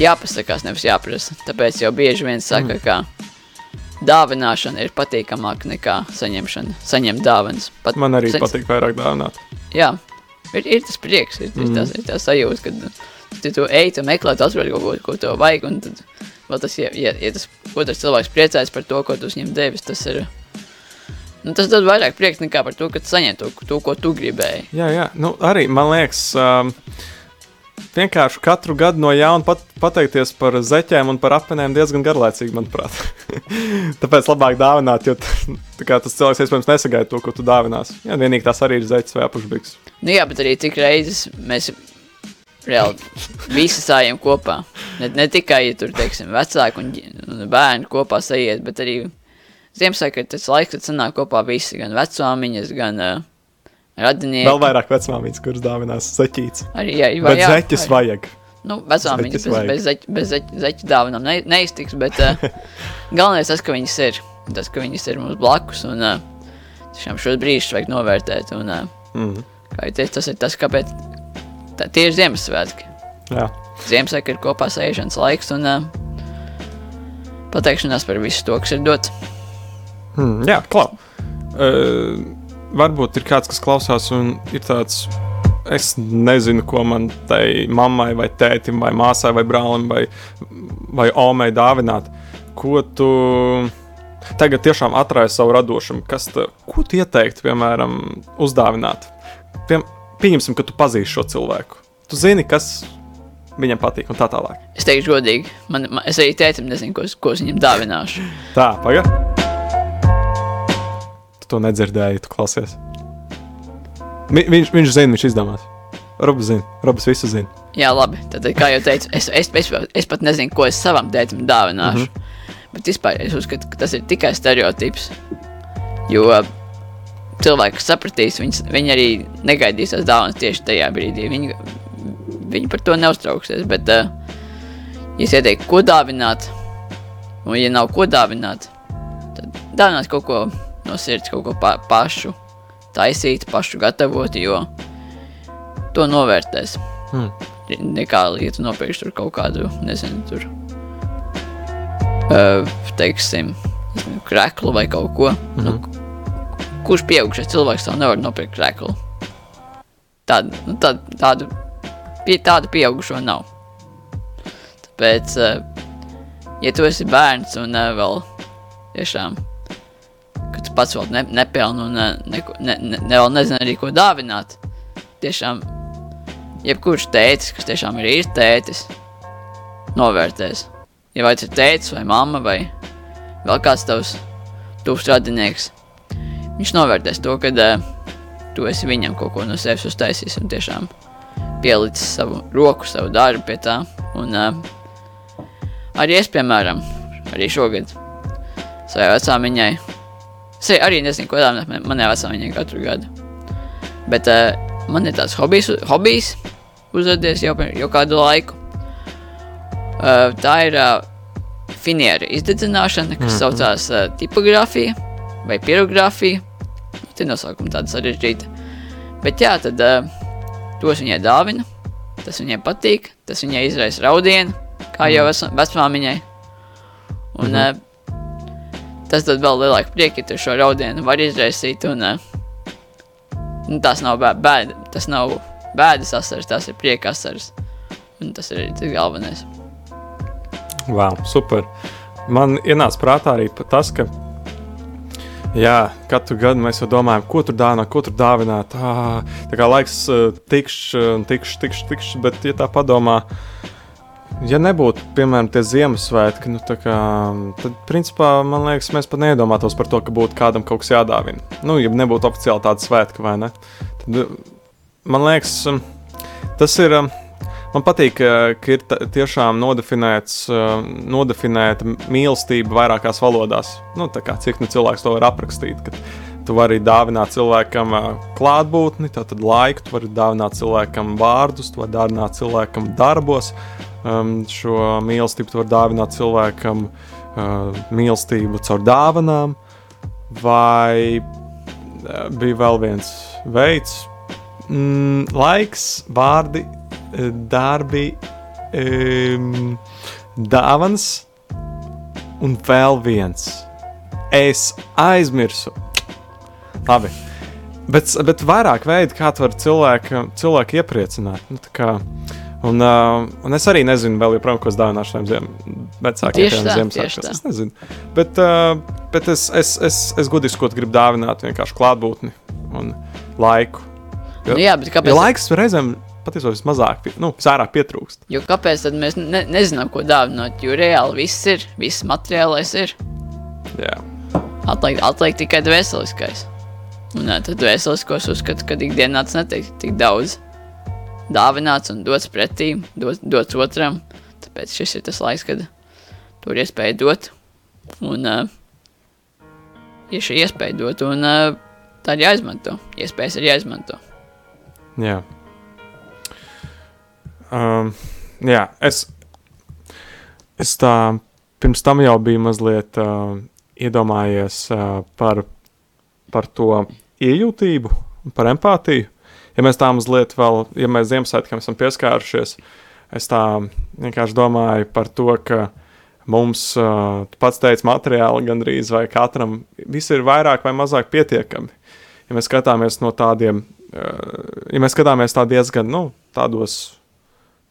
jāpasakās, nevis jāprasa. Tāpēc jau bieži vien saka, mm. ka dāvināšana ir patīkamāka nekā saņemšana. Saņemt dāvanas. Pat, man arī sa- patīk vairāk dāvināt. Jā, ir, ir tas prieks, ir, ir, tas, ir tas sajūta, kad tu, tu ej, tu meklē, tu atrod kaut ko, ko tev vajag, un tad vēl tas, ja, ja, ja tas otrs cilvēks priecājas par to, ko tu viņam devis, tas ir, nu, tas dod vairāk prieks nekā par to, ka tu saņem to, to, ko tu gribēji. Jā, jā, nu arī man liekas, um, vienkārši katru gadu no jauna pat, pateikties par zeķēm un par apvieniem diezgan garlaicīgi, manuprāt. [LAUGHS] Tāpēc labāk dāvināt, jo [LAUGHS] kā tas cilvēks iespējams nesagaida to, ko tu dāvinās. Jā, vienīgi tas arī ir zeķis vai apušbiks. Nu jā, bet arī cik reizes mēs reāli visi sājam kopā. Ne, ne tikai, ja tur, teiksim, vecāki un, un bērni kopā sajiet, bet arī Ziemassvētku tas laiks, kad sanāk kopā visi, gan vecāmiņas, gan uh, radinieki. Vēl vairāk vecmāmiņas, kuras dāvinās zeķītes. Arī, jā, Bet jā, zeķis arī. vajag. Nu, vecāmiņa Zeķes bez, bez, zeķ, bez zeķ, zeķu dāvanām ne, neiztiks, bet uh, [LAUGHS] galvenais tas, ka viņas ir. Tas, ka viņas ir mums blakus, un uh, tiešām šos brīžus vajag novērtēt. Un, uh, Mhm. kā jau teicu, tas ir tas, kāpēc tā, tie ir Ziemassvētki. Jā. Ziemassvētki ir kopā sēžams laiks un uh, pateikšanās par visu to, kas ir dots. Hmm, jā, klau. Uh, varbūt ir kāds, kas klausās, un ir tāds, es nezinu, ko man tai mammai, vai tētim, vai māsai, vai brālim, vai, vai omei dāvināt. Ko tu tagad tiešām atraisi savu radošumu? Kas te, ko tu ieteiktu, piemēram, uzdāvināt? Piem, pieņemsim, ka tu pazīsti šo cilvēku. Tu zini, kas viņam patīk, un tā tālāk. Es teikšu, godīgi, man, man, es arī tētim nezinu, ko, es- ko es viņam dāvināšu. Tā, pagaidi. Tu to nedzirdēji, tu klausies. Vi, viņš, viņš zina, viņš izdomās. Robs zina, Robs visu zina. Jā, labi. Tad, kā jau teicu, es, es, es, es pat nezinu, ko es savam tētim dāvināšu. Mm -hmm. Bet vispār es uzskatu, ka tas ir tikai stereotips. Jo cilvēki kas sapratīs, viņas, viņi arī negaidīs tās dāvanas tieši tajā brīdī. Viņi, viņi par to neuztrauksies. Bet, uh, ja es ieteiktu, ko dāvināt, un ja nav ko dāvināt, tad dāvināt kaut ko no sirds, kaut ko pa, pašu taisīt, pašu gatavot, jo to novērtēs nekā ja tu nopirksi tur kaut kādu, nezinu, tur, uh, teiksim, kreklu vai kaut ko. Mm -hmm. nu, kurš pieaugušais cilvēks tev nevar nopirkt kreklu? Tādu, nu, tādu, tādu, pie, tādu pieaugušo nav. Tāpēc, uh, ja tu esi bērns un uh, vēl tiešām, ka tu pats vēl ne, nepelni un uh, neko, ne, ne, ne, vēl nezini arī, ko dāvināt, tiešām jebkurš tētis, kas tiešām ir īsts tētis, novērtēs. Ja vai tas ir tētis vai mamma vai vēl kāds tavs tuvs radinieks, viņš novērtēs to, ka uh, tu esi viņam kaut ko no sevis uztaisījis un tiešām pielicis savu roku, savu darbu pie tā. Un uh, arī es, piemēram, arī šogad savai vecāmiņai, es arī nezinu, ko dāvināt man- manai vecāmiņai katru gadu. Bet uh, man ir tāds hobijs, hobijs uzrādījies jau, jau kādu laiku. Uh, tā ir uh, finiera izdedzināšana, kas mm -hmm. saucās uh, tipogrāfija vai pirogrāfija. Tā ir nosaukuma tāda sarežģīta. Bet jā, tad uh, tos viņai dāvina, tas viņai patīk, tas viņai izraisa raudienu, kā jau mm. vecmāmiņai. Un mm -hmm. uh, tas tad vēl lielāku prieku, ja tu šo raudienu var izraisīt. Un, uh, nu, tas nav bē, bēda, tas nav bēdas asaras, tas ir prieka asaras. Un tas ir tas galvenais. Wow, super. Man ienāca prātā arī tas, ka jā, katru gadu mēs jau domājam, ko tur dāvināt, ko tur dāvināt. Ah, tā kā laiks tikšs, tikšs, tikšs, tikšs, bet, ja tā padomā, ja nebūtu, piemēram, tie Ziemassvētki, nu, tā kā, tad, principā, man liekas, mēs pat neiedomātos par to, ka būtu kādam kaut kas jādāvina. Nu, ja nebūtu oficiāli tāda svētka, vai ne? Tad, man liekas, tas ir. Man patīk, ka ka ir tiešām nodefinēts, uh, nodefinēta mīlestība vairākās valodās. Nu, kā, cik nu cilvēks to var aprakstīt? Kad tu vari dāvināt cilvēkam uh, klātbūtni, tad laiku, tu vari dāvināt cilvēkam vārdus, tu vari dāvināt cilvēkam darbos. Um, šo mīlestību tu vari dāvināt cilvēkam mīlestību caur dāvanām, vai bija vēl viens veids, mm, laiks, vārdi, eh, darbi, um, dāvans un vēl viens. Es aizmirsu. Labi. Bet, bet vairāk veidu, kā tu vari cilvēku, cilvēku iepriecināt. Nu, kā, un, uh, un es arī nezinu, vēl joprojām, ko es dāvināšu saviem ziem, vecākiem Ziemassvētkiem. Es nezinu. Bet, uh, bet es, es, es, es gudīgi ko gribu dāvināt, vienkārši klātbūtni un laiku. Jo, Nu, jā, bet kāpēc? jo laiks reizēm patiesībā vismazāk, nu, visvairāk pietrūkst. Jo kāpēc tad mēs ne, nezinām, ko dāvināt? Jo reāli viss ir, viss materiālais ir. Jā. Atliek, atliek tikai dvēseliskais. Un jā, tad dvēseliskos uzskatu, ka ikdienā tas netiek tik daudz dāvināts un dots pretī, dot, dots otram. Tāpēc šis ir tas laiks, kad tur ir iespēja dot. Un uh, ir šī iespēja dot, un uh, tā ir jāizmanto. Iespējas ir jāizmanto. Jā. Um, jā, es, es tā pirms tam jau biju mazliet uh, iedomājies uh, par, par to iejūtību, par empātiju. Ja mēs tā mazliet vēl, ja mēs Ziemassvētkam esam pieskārušies, es tā vienkārši domāju par to, ka mums, uh, pats teici, materiāli gandrīz vai katram, viss ir vairāk vai mazāk pietiekami. Ja mēs skatāmies no tādiem, uh, ja mēs skatāmies tā diezgan, nu, tādos,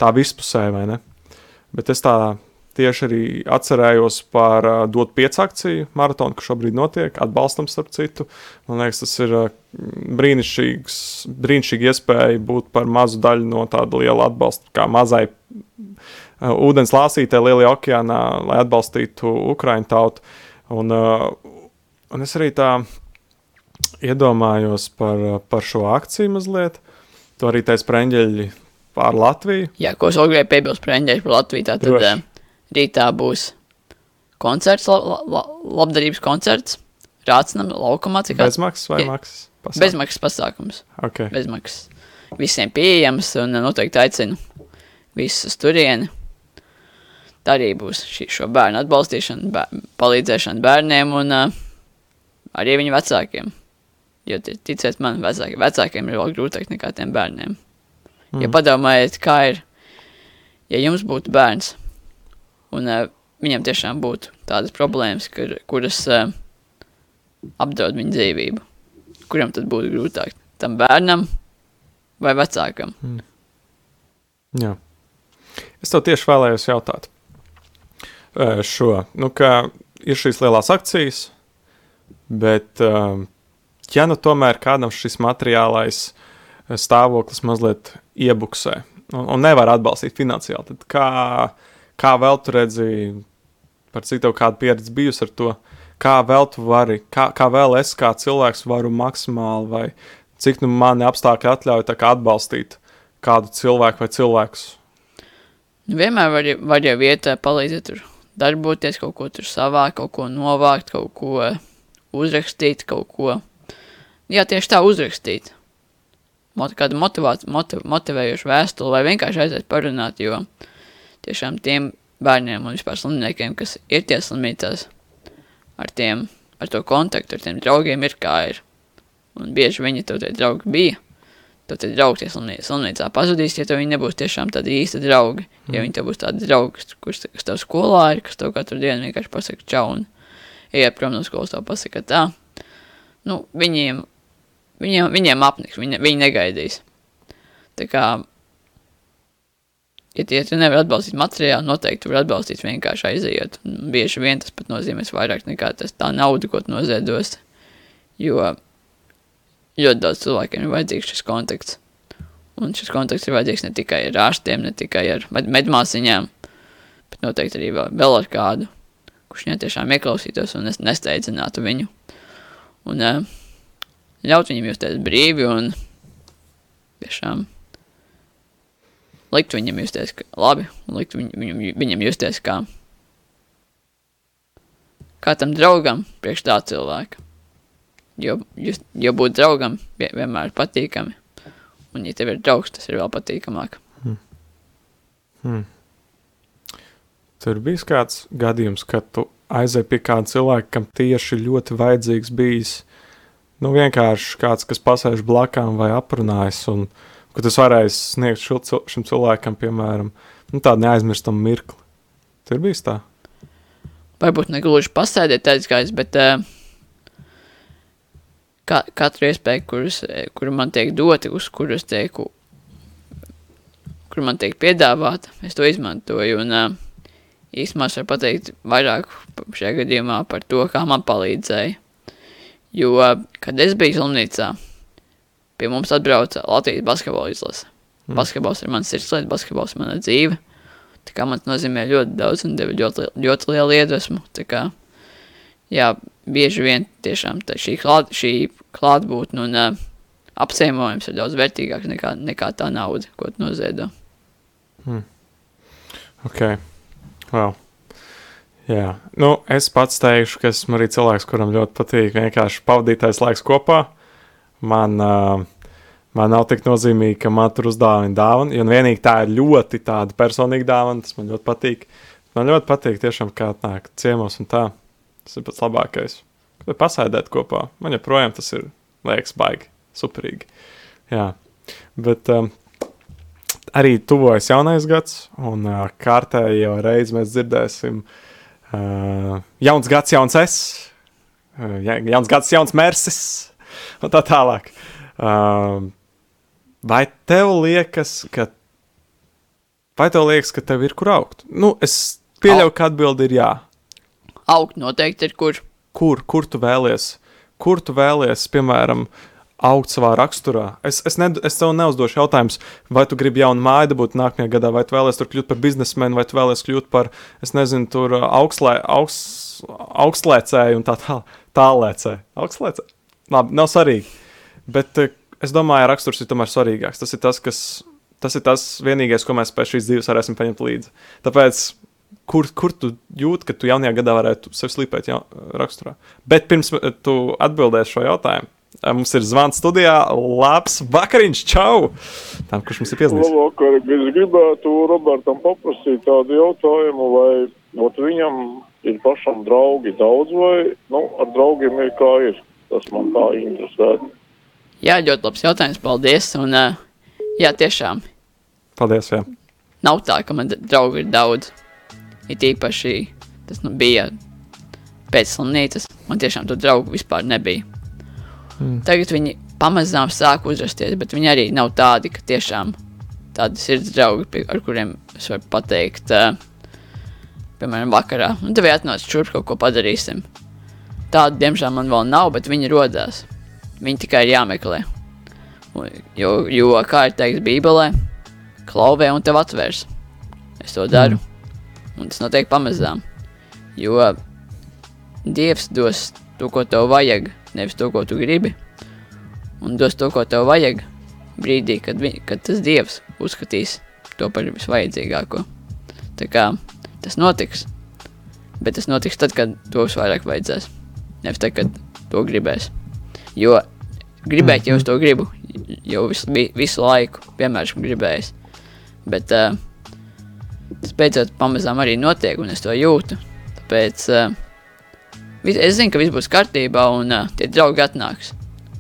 tā vispusē, vai ne? Bet es tā tieši arī atcerējos par uh, Dot 5 akciju maratonu, kas šobrīd notiek, atbalstam starp citu. Man liekas, tas ir uh, brīnišķīgs, brīnišķīgi iespēja būt par mazu daļu no tāda liela atbalsta, kā mazai uh, ūdens lāsītē lielajā okeānā, lai atbalstītu Ukraiņu tautu. Un, uh, un es arī tā iedomājos par, par šo akciju mazliet. To arī teica Preņģeļi pār Latviju. Jā, ko es vēl gribēju piebilst par Eņģeļu par Latviju. Tātad Droši. rītā būs koncerts, la, la, la, labdarības koncerts, Rācinam, laukumā, cik Bezmaksas vai maksas? Pasāk. bezmaksas pasākums. Okay. Bezmaksas. Visiem pieejams un noteikti aicinu visus turieni. Tā arī būs šī, šo bērnu atbalstīšana, bēr, palīdzēšana bērniem un uh, arī viņu vecākiem. Jo, ti- ticiet man, vecāki, vecākiem ir vēl grūtāk nekā tiem bērniem. Mm. Ja padomājiet, kā ir, ja jums būtu bērns, un uh, viņam tiešām būtu tādas problēmas, kur, kuras uh, apdraud viņa dzīvību, kuram tad būtu grūtāk? Tam bērnam vai vecākam? Jā. Es tev tieši vēlējos jautāt eh, šo, nu, ka ir šīs lielās akcijas, bet, eh, ja nu tomēr kādam šis materiālais eh, stāvoklis mazliet iebuksē un, un nevar atbalstīt finansiāli, tad kā, kā vēl tu redzi, par cik tev kāda pieredze bijusi ar to, kā vēl tu vari, kā, kā vēl es kā cilvēks varu maksimāli vai cik nu mani apstākļi atļauj kā atbalstīt kādu cilvēku vai cilvēkus. Nu, Vienmēr var, var jau vietā palīdzēt tur darboties, kaut ko tur savākt, kaut ko novākt, kaut ko uzrakstīt, kaut ko. Jā, tieši tā uzrakstīt. Kādu motivāciju, motiv, motivējošu vēstuli vai vienkārši aiziet parunāt, jo tiešām tiem bērniem un vispār slimniekiem, kas ir tie slimnīcās, ar tiem, ar to kontaktu, ar tiem draugiem ir kā ir. Un bieži viņi tev tie draugi bija. Tad tie draugi tie slimnīcā, slimnīcā pazudīs, ja tev viņi nebūs tiešām tādi īsti draugi. Ja viņi tev būs tādi draugi, kurš kas tev skolā ir, kas tev katru dienu vienkārši pasaka čau un iet prom no skolas, tev pasaka tā. Nu, viņiem, viņiem, viņiem apniks, viņi, viņi negaidīs. Tā kā, ja, tie- ja tu nevari atbalstīt materiālu, noteikti tu vari atbalstīt vienkārši aiziet. Un bieži vien tas pat nozīmēs vairāk nekā tas tā nauda, ko noziedos. Jo ļoti daudz cilvēkiem ir vajadzīgs šis kontakts. Un šis kontakts ir vajadzīgs ne tikai ar ārstiem, ne tikai ar med medmāsiņām, bet noteikti arī vēl, ar kādu, kurš viņai tiešām ieklausītos un nes- nesteidzinātu viņu. Un uh, ļaut viņam justies brīvi un tiešām likt viņam justies labi un likt viņ, viņam, viņam justies kā, kā tam draugam priekš tā cilvēka. Jo, just, jo būt draugam vie- vienmēr ir patīkami. Un, ja tev ir draugs, tas ir vēl patīkamāk. Tur bija kāds gadījums, kad tu aizēji pie kāda cilvēka, kam tieši ļoti vajadzīgs bijis. Nu, vienkārši kāds, kas pasēž blakām vai aprunājas, un ka tas varēs sniegt šo, šim cilvēkam, piemēram, nu, tādu neaizmirstamu mirkli. Tur bija tā. Varbūt ne gluži pasēdēt aizgājis, bet uh, ka, katru iespēju, kuras, eh, kuru man tiek doti, uz kuru es tieku, kur man tiek piedāvāta, es to izmantoju. Un uh, īsumā es varu pateikt vairāk šajā gadījumā par to, kā man palīdzēja. Jo, kad es biju slimnīcā, pie mums atbrauca Latvijas basketbola izlase. Mm. Basketbols ir mans sirdslieta, basketbols ir mana dzīve. Tā kā man tas nozīmē ļoti daudz un deva ļoti, ļoti lielu iedvesmu. Tā kā, jā, bieži vien tiešām šī, klāt, šī klātbūtne un uh, apciemojums ir daudz vērtīgāks nekā, nekā tā nauda, ko tu noziedo. Ok. Wow. Jā, nu, es pats teikšu, ka esmu arī cilvēks, kuram ļoti patīk vienkārši pavadītais laiks kopā. Man, uh, man nav tik nozīmīgi, ka man tur uzdāvina dāvana. Jo vienīgi tā ir ļoti tāda personīga dāvana, tas man ļoti patīk. Man ļoti patīk tiešām, kā atnāk ciemos un tā. Tas ir pats labākais. Kad pasēdēt kopā, man joprojām tas ir, liekas, baigi, superīgi. Jā, bet um, arī tuvojas jaunais gads, un uh, kārtējo reizi mēs dzirdēsim uh, jauns gads, jauns es, uh, ja, jauns gads, jauns mersis, un tā tālāk. Uh, vai tev liekas, ka, vai tev liekas, ka tev ir kur augt? Nu, es pieļauju, ka atbildi ir jā. Augt noteikti ir kur. Kur, kur tu vēlies? Kur tu vēlies, piemēram, augt savā raksturā. Es, es, ne, es tev neuzdošu jautājumus, vai tu gribi jaunu māju dabūt nākamajā gadā, vai tu vēlies tur kļūt par biznesmenu, vai tu vēlies kļūt par, es nezinu, tur augstlē, augst, augstlēcēju un tā tā, tālēcēju. Augstlēcēju? Labi, nav svarīgi. Bet eh, es domāju, raksturs ir tomēr svarīgāks. Tas ir tas, kas, tas ir tas vienīgais, ko mēs pēc šīs dzīves varēsim paņemt līdzi. Tāpēc kur, kur tu jūti, ka tu jaunajā gadā varētu sevi slīpēt jau, raksturā. Bet pirms tu atbildēsi šo jautājumu, mums ir zvans studijā. Labs vakariņš, čau! Tam, kurš mums ir piezvanījis? Labvakar, es gribētu Robertam paprasīt tādu jautājumu, vai ot, viņam ir pašam draugi daudz, vai nu, ar draugiem ir kā ir. Tas man tā interesē. Jā, ļoti labs jautājums, paldies. Un, uh, jā, tiešām. Paldies, jā. Nav tā, ka man draugi ir daudz. It īpaši tas nu, bija pēc slimnīcas. Man tiešām tur draugu vispār nebija. Mm. Tagad viņi pamazām sāk uzrasties, bet viņi arī nav tādi, ka tiešām tādi sirds draugi, ar kuriem es varu pateikt, uh, piemēram, vakarā. Un tev atnāc šurp kaut ko padarīsim. Tādu, diemžēl, man vēl nav, bet viņi rodās. Viņi tikai ir jāmeklē. Jo, jo kā ir teikts Bībelē, klauvē un tev atvērs. Es to daru. Mm. Un tas notiek pamazām. Jo Dievs dos to, ko tev vajag, nevis to, ko tu gribi. Un dos to, ko tev vajag, brīdī, kad, vi, kad tas Dievs uzskatīs to par visvajadzīgāko. Tā kā tas notiks, bet tas notiks tad, kad to vairāk vajadzēs. Nevis tad, kad to gribēs. Jo gribēt jau es to gribu, jau visu, visu laiku, vienmēr esmu gribējis. Bet uh, tas beidzot pamazām arī notiek, un es to jūtu. Tāpēc uh, es zinu, ka viss būs kārtībā, un uh, tie draugi atnāks.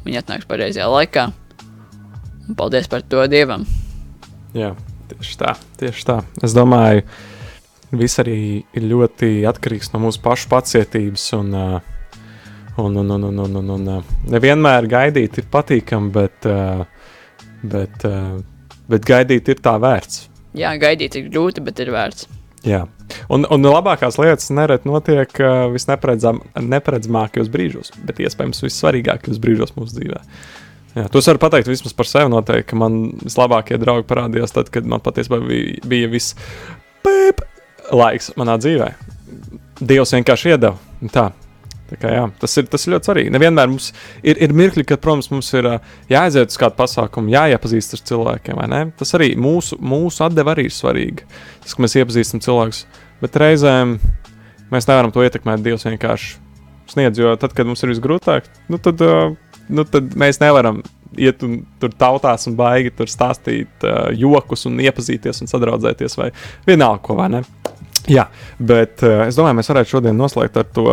Viņi atnāks pareizajā laikā. Un paldies par to Dievam. Jā, tieši tā. Tieši tā. Es domāju, viss arī ir ļoti atkarīgs no mūsu pašu pacietības. Un, un, un, un, un, un, un, un nevienmēr gaidīt ir patīkami, bet, bet, bet gaidīt ir tā vērts. Jā, gaidīt ir grūti, bet ir vērts. Jā. Un, un labākās lietas nereti notiek visneparedzamākajos brīžos, bet iespējams vissvarīgākajos brīžos mūsu dzīvē. Jā, to es varu pateikt vismaz par sevi. Noteikti, ka man vislabākie draugi parādījās tad, kad man patiesībā bija, bija viss pīp laiks manā dzīvē. Dievs vienkārši iedeva. Tā, Kā, jā, tas, ir, tas ir ļoti svarīgi. Nevienmēr mums ir, ir mirkļi, kad, protams, mums ir jāaiziet uz kādu pasākumu, jāiepazīst ar cilvēkiem. Tas arī mūsu, mūsu atdeve arī ir svarīgi. Tas, ka mēs iepazīstam cilvēkus, bet reizēm mēs nevaram to ietekmēt. Dievs vienkārši sniedz, jo tad, kad mums ir visgrūtāk, nu tad, nu tad mēs nevaram iet un tur tautās un baigi tur stāstīt uh, jokus un iepazīties un sadraudzēties vai vienalga ko, vai ne? Jā, bet uh, es domāju, mēs varētu šodien noslēgt ar to.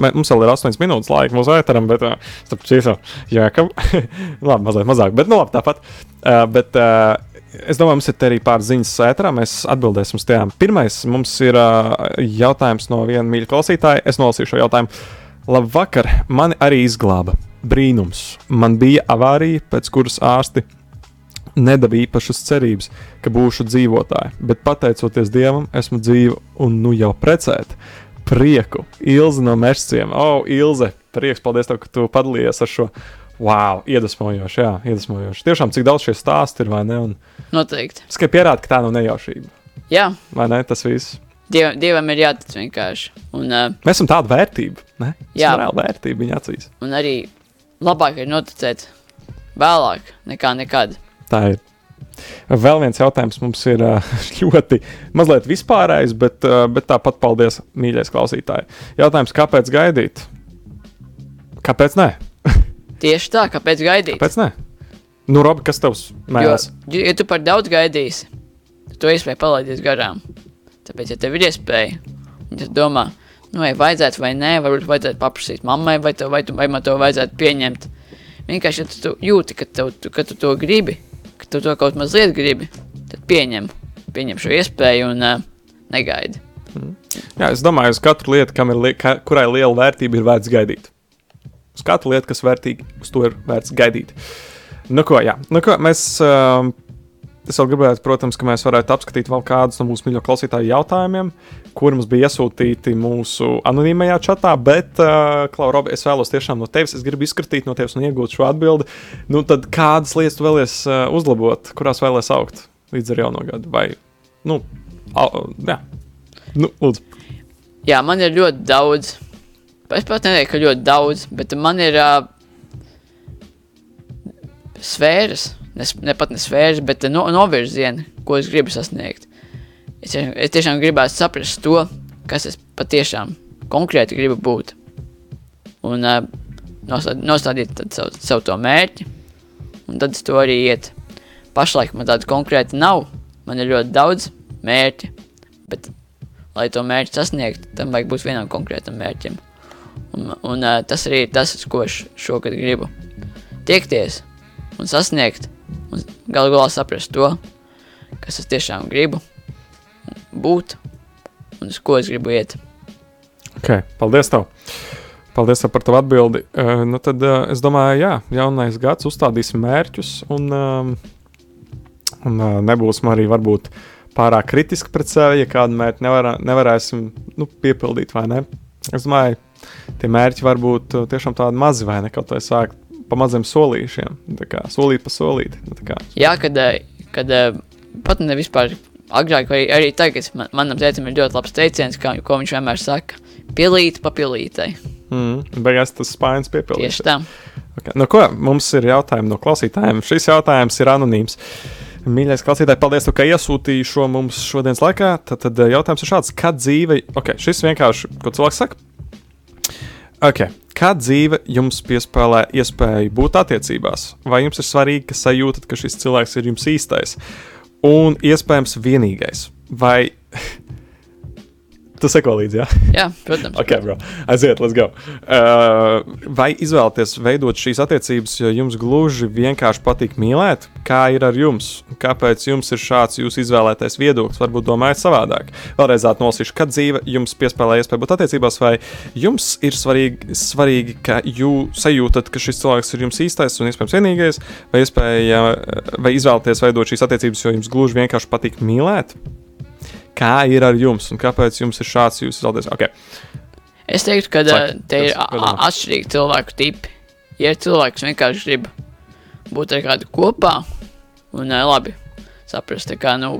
Mē, mums vēl ir 8 minūtes laika mūsu ēteram, bet uh, starp citu, jā, ka [LAUGHS] labi, mazliet mazāk, bet nu labi, tāpat. Uh, bet, uh, Es domāju, mums ir arī pāris ziņas ēterā. Mēs atbildēsim uz tām. Pirmais mums ir uh, jautājums no viena mīļa klausītāja. Es nolasīšu šo jautājumu. Labvakar, mani arī izglāba. Brīnums. Man bija avārija, pēc kuras ārsti nedaba īpašas cerības, ka būšu dzīvotāja, bet pateicoties Dievam, esmu dzīva un nu jau precēta. Prieku, Ilze no Mežciem. O, oh, Ilze, prieks, paldies, tev, ka tu padalījies ar šo. Wow, iedvesmojoši, jā, iedvesmojoši. Tiešām, cik daudz šie stāsti ir, vai ne? Un Noteikti. Tikai pierāda, ka tā nav nejaušība. Jā. Vai ne, tas viss? Diev, dievam ir jātic vienkārši. Un, uh, Mēs esam tāda vērtība, ne? Jā. Reāla vērtība viņa acīs. Un arī labāk ir noticēt vēlāk nekā nekad. Tā ir. Vēl viens jautājums mums ir [LAUGHS] ļoti mazliet vispārējs, bet, bet tāpat paldies, mīļais klausītāji. Jautājums, kāpēc gaidīt? Kāpēc nē? [LAUGHS] Tieši tā, kāpēc gaidīt? Kāpēc nē? Nu, Robi, kas tavs Jo, mēls? ja tu par daudz gaidīsi, tad to iespēju palaidīs garām. Tāpēc, ja tev ir iespēja, tu domā, nu, vai vajadzētu vai nē, varbūt vajadzētu paprasīt mammai, vai, tev, vai, tu, vai man to vajadzētu pieņemt. Vienkārši, ja tu, tu jūti, ka, tev, tu, ka tu to gribi, ka tu to kaut mazliet gribi, tad pieņem, pieņem šo iespēju un uh, negaidi. Jā, es domāju, uz katru lietu, li ka, kurai liela vērtība, ir vērts gaidīt. Uz katru lietu, kas vērtīga, uz to ir vērts gaidīt. Nu, ko, jā. Nu, ko, mēs, uh, es vēl gribētu, protams, ka mēs varētu apskatīt vēl kādus no mūsu mīļo klausītāju jautājumiem, kuri mums bija iesūtīti mūsu anonīmajā čatā. Bet, uh, Klau, Robi, es vēlos tiešām no tevis, es gribu izskatīt no tevis un iegūt šo atbildi. Nu, tad kādas lietas tu vēlies uh, uzlabot, kurās vēlies augt līdz ar jauno gadu? Vai, nu, au, jā. Nu, lūdzu. Jā, man ir ļoti daudz. Es pat neteiktu, ka ļoti daudz, bet man ir uh, sfēras, ne, ne pat ne sfēras, bet no, novirzieni, ko es gribu sasniegt. Es, es tiešām gribētu saprast to, kas es patiešām konkrēti gribu būt. Un uh, nostād, nostādīt savu, savu to mērķi, un tad es to arī iet. Pašlaik man tāda konkrēta nav. Man ir ļoti daudz mērķi, bet, lai to mērķi sasniegtu, tam vajag būt vienam konkrētam mērķim. Un, un uh, tas arī ir tas, ko es šogad gribu tiekties un sasniegt, un galu galā saprast to, kas es tiešām gribu būt un uz ko es gribu iet. Okay, paldies! Tev. Paldies par tavu atbildi. Uh, nu tad, uh, es domāju, jā, jaunais gads uzstādīsim mērķus, un, um, un uh, nebūsim arī varbūt pārāk kritiski pret sevi, ja kādu mērķi nevar, nevarēsim nu, piepildīt, vai ne? Es domāju, tie mērķi var būt tiešām tādi mazi, vai ne? Kaut vai sākt pa maziem solīšiem, kā solīt pa solīti. Nu. Jā, kad, eh, kad eh, pat ne vispār agrāk, vai arī tagad, man, manam tētim ir ļoti labs teiciens, kā, ko viņš vienmēr saka, pilīt pa pilītai. Mm, beigās tas spēns piepildīs. Tieši tā. Okay. Nu, ko, mums ir jautājumi no klausītājiem. Šis jautājums ir anonīms. Mīļais klausītāj, paldies, ka iesūtīji šo mums šodienas laikā. Tad, tad eh, jautājums ir šāds: kad dzīve, ok, šis vienkārši, ko cilvēks saka? Ok, kā dzīve jums piespēlē iespēju būt attiecībās? Vai jums ir svarīgi, ka sajūtat, ka šis cilvēks ir jums īstais un iespējams vienīgais? Vai tu seko līdzi? Ja? Jā, protams. Ok, bro. Aiziet, let's go. Uh, vai izvēlaties veidot šīs attiecības, jo jums gluži vienkārši patīk mīlēt? Kā ir ar jums? Kāpēc jums ir šāds jūsu izvēlētais viedoklis? Varbūt domājat savādāk. Vēlreiz atnosīšu, kad dzīve jums piespēlē iespēju būt attiecībās, vai jums ir svarīgi, svarīgi ka jūs sajūtat, ka šis cilvēks ir jums īstais un iespējams vienīgais, vai, iespēja, vai izvēlaties veidot šīs attiecības, jo jums gluži vienkārši patīk mīlēt? Kā ir ar jums un kāpēc jums ir šāds jūsu izvēlētais? Okay. Es teiktu, ka Saki, uh, te ir atšķirīgi cilvēku tipi. Ja ir cilvēks vienkārši grib būt ar kādu kopā un uh, labi saprast, kā, nu,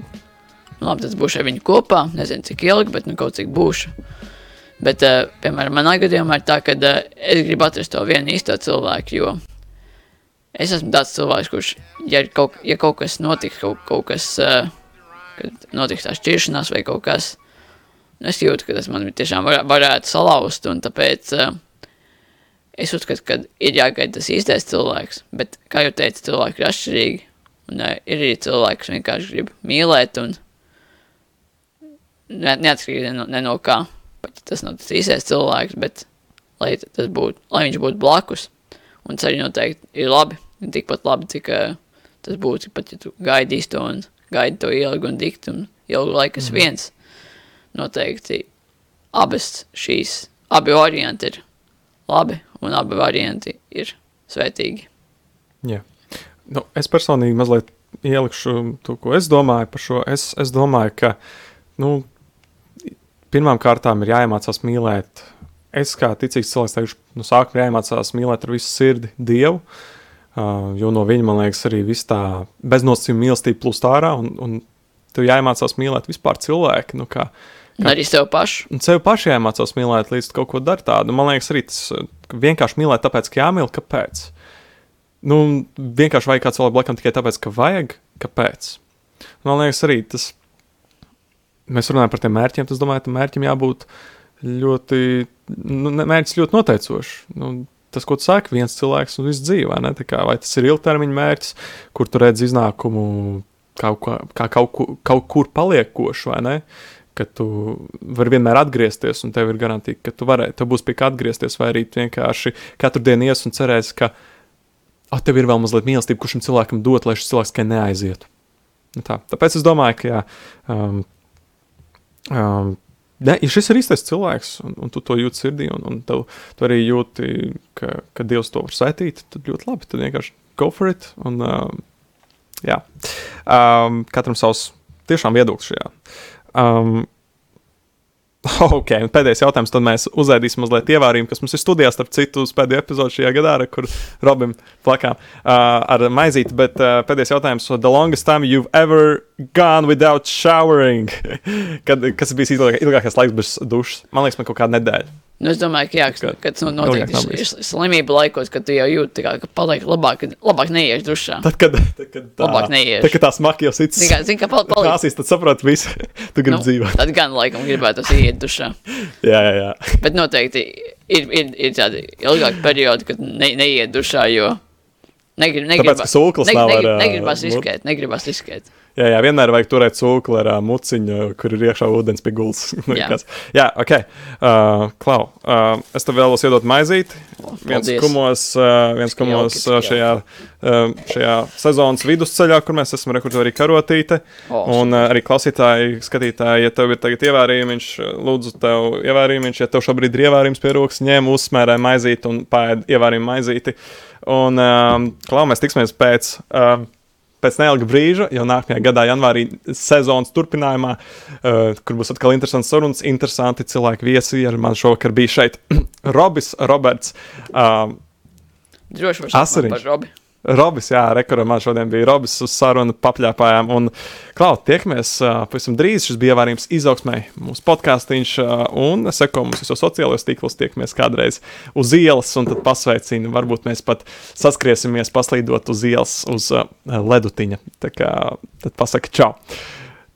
nu, labi, tas būšu ar viņu kopā, nezinu cik ilgi, bet nu kaut cik būšu. Bet, uh, piemēram, manā gadījumā ir tā, ka uh, es gribu atrast to vienu īsto cilvēku, jo es esmu tāds cilvēks, kurš, ja, kaut, ja kaut kas notiks, kaut, kaut kas, uh, kad notiks tā šķiršanās vai kaut kas, es jūtu, ka tas man tiešām var, varētu salauzt, un tāpēc uh, es uzskatu, ka ir jāgaida tas īstais cilvēks, bet, kā jau teicu, cilvēki ir atšķirīgi, un uh, ir arī cilvēki, kas vienkārši grib mīlēt, un ne, neatkarīgi ne, no- ne no kā, pat tas nav tas īstais cilvēks, bet lai tas būtu, lai viņš būtu blakus, un tas arī noteikti ir labi, tikpat labi, cik uh, tas būtu, pat ja tu gaidīsi to un gaidi to ilgi un dikti un ilgu laiku es viens, noteikti abas šīs, abi varianti ir labi, un abi varianti ir svētīgi. Jā. Nu, es personīgi mazliet ielikšu to, ko es domāju par šo. Es, es domāju, ka nu, pirmām kārtām ir jāiemācās mīlēt. Es kā ticīgs cilvēks teikšu, no sākuma jāiemācās mīlēt ar visu sirdi Dievu. Uh, jo no viņa, man liekas, arī viss tā beznosacījuma mīlestība plūst ārā. Un, un tev jāiemācās mīlēt vispār cilvēku. Nu, kā, Un arī sev pašu. Un sev pašai jāmācās mīlēt, līdz kaut ko dari tādu. Man liekas, arī tas vienkārši mīlēt, tāpēc, ka jāmīl, kāpēc. Nu, vienkārši vajag kāds cilvēks blakam tikai tāpēc, ka vajag, kāpēc. Man liekas, arī tas. Mēs runājam par tiem mērķiem. Es domāju, ka mērķim jābūt ļoti. Nu, mērķis ļoti noteicošs. Nu, tas, ko tu saki, viens cilvēks un viss? Tā kā, vai tas ir ilgtermiņa mērķis, kur tu redz iznākumu kaut, kā, kā kaut, kur, kaut kur paliekošu, vai ne? Ka tu vari vienmēr atgriezties, un tev ir garantīva, ka tu vari, tev būs pie kā atgriezties, vai arī vienkārši katru dienu ies un cerēsi, ka ah, tev ir vēl mazliet mīlestība, kurš šim cilvēkam dot, lai šis cilvēks tikai neaizietu. Nu Tā. Tāpēc es domāju, ka jā, um, um, Ne, ja šis ir īstais cilvēks, un, un tu to jūti sirdī, un, un tev, tu arī jūti, ka, ka Dievs to var saistīt, tad ļoti labi. Tad vienkārši go for it. Un, um, jā, um, katram savs tiešām viedoklis šajā. Um, [LAUGHS] Ok, un pēdējais jautājums, tad mēs uzēdīsim mazliet ievārījumu, kas mums ir studijā, starp citu, uz pēdējo epizodu šajā gadā, ar kur Robim plakām uh, ar maizīti, bet uh, pēdējais jautājums, the longest time you've ever gone without showering? [LAUGHS] Kad, kas ilgāk, ilgākais laiks bez dušas? Man liekas, man kaut kāda nedēļa. Nu, es domāju, ka, jā, ka, kad tas notiek š- slimību laikos, kad tu jau jūti, kā, ka paliek labāk, labāk neies dušā. Tad, kad, tad, kad, tā, Labāk neiešu. tad, kad tā smaka jau sits Zini, kā, pal- paliek. krāsīs, tad saproti visu. [LAUGHS] tu gribi nu, dzīvot. tad gan laikam gribētu iet dušā. [LAUGHS] Jā, jā, jā. Bet noteikti ir, ir, ir tādi ilgāki periodi, kad ne, neiet dušā, jo negrib, negrib, ka sūklis nav ar, ā, negribas riskēt, negribas riskēt. Jā, jā, vienmēr vajag turēt cūkli ar uh, muciņu, kur ir iekšā ūdens pie gulas. [LAUGHS] Jā. jā. jā, ok. Uh, Klau, uh, es tev vēlos iedot maizīti. Viens paldies. kumos, uh, viens kumos uh, šajā, uh, šajā sezonas vidusceļā, kur mēs esam rekurbi arī karotīte. O, Un uh, arī klausītāji, skatītāji, ja tev ir tagad ievērījums, lūdzu, tev ievērījums, ja tev šobrīd ir ievērījums pie rokas, ņem, uzsmērē maizīti un pēd ievērojumu maizīti. Un, um, Klau, mēs tiksimies pēc. Um, Pēc neilga brīža, jau nākamajā gadā, janvārī, sezonas turpinājumā, uh, kur būs atkal interesants sarunas, interesanti cilvēki viesi. Ar mani šovakar bija šeit [CLEARS THROAT] Robis, Roberts, um, Droši Asariņš. par Robi. Robis, jā, rekurā man šodien bija Robis uz sarunu, papļāpājām. Un, Klau, tiekamies pavisam drīz. Šis bija ievērījums izaugsmē, mūsu podkāstīns, un seko mums visos sociālajos tīklos. Tiekamies kādreiz uz ielas, un tad pasveicinu. Varbūt mēs pat saskriesimies, paslīdot uz ielas, uz uh, ledutiņa. Tā kā tad pasaka čau.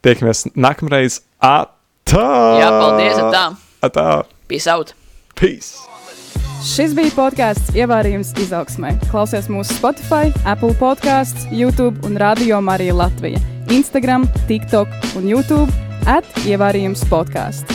Tiekamies nākamreiz. Atā! Jā, paldies, tā. Atā! Peace out! Peace! Šis bija podkāsts Ievārījums izaugsmē. Klausies mūsu Spotify, Apple podkāsts, YouTube un Radio Marija Latvija. Instagram, TikTok un YouTube at Ievārījums podkāsts.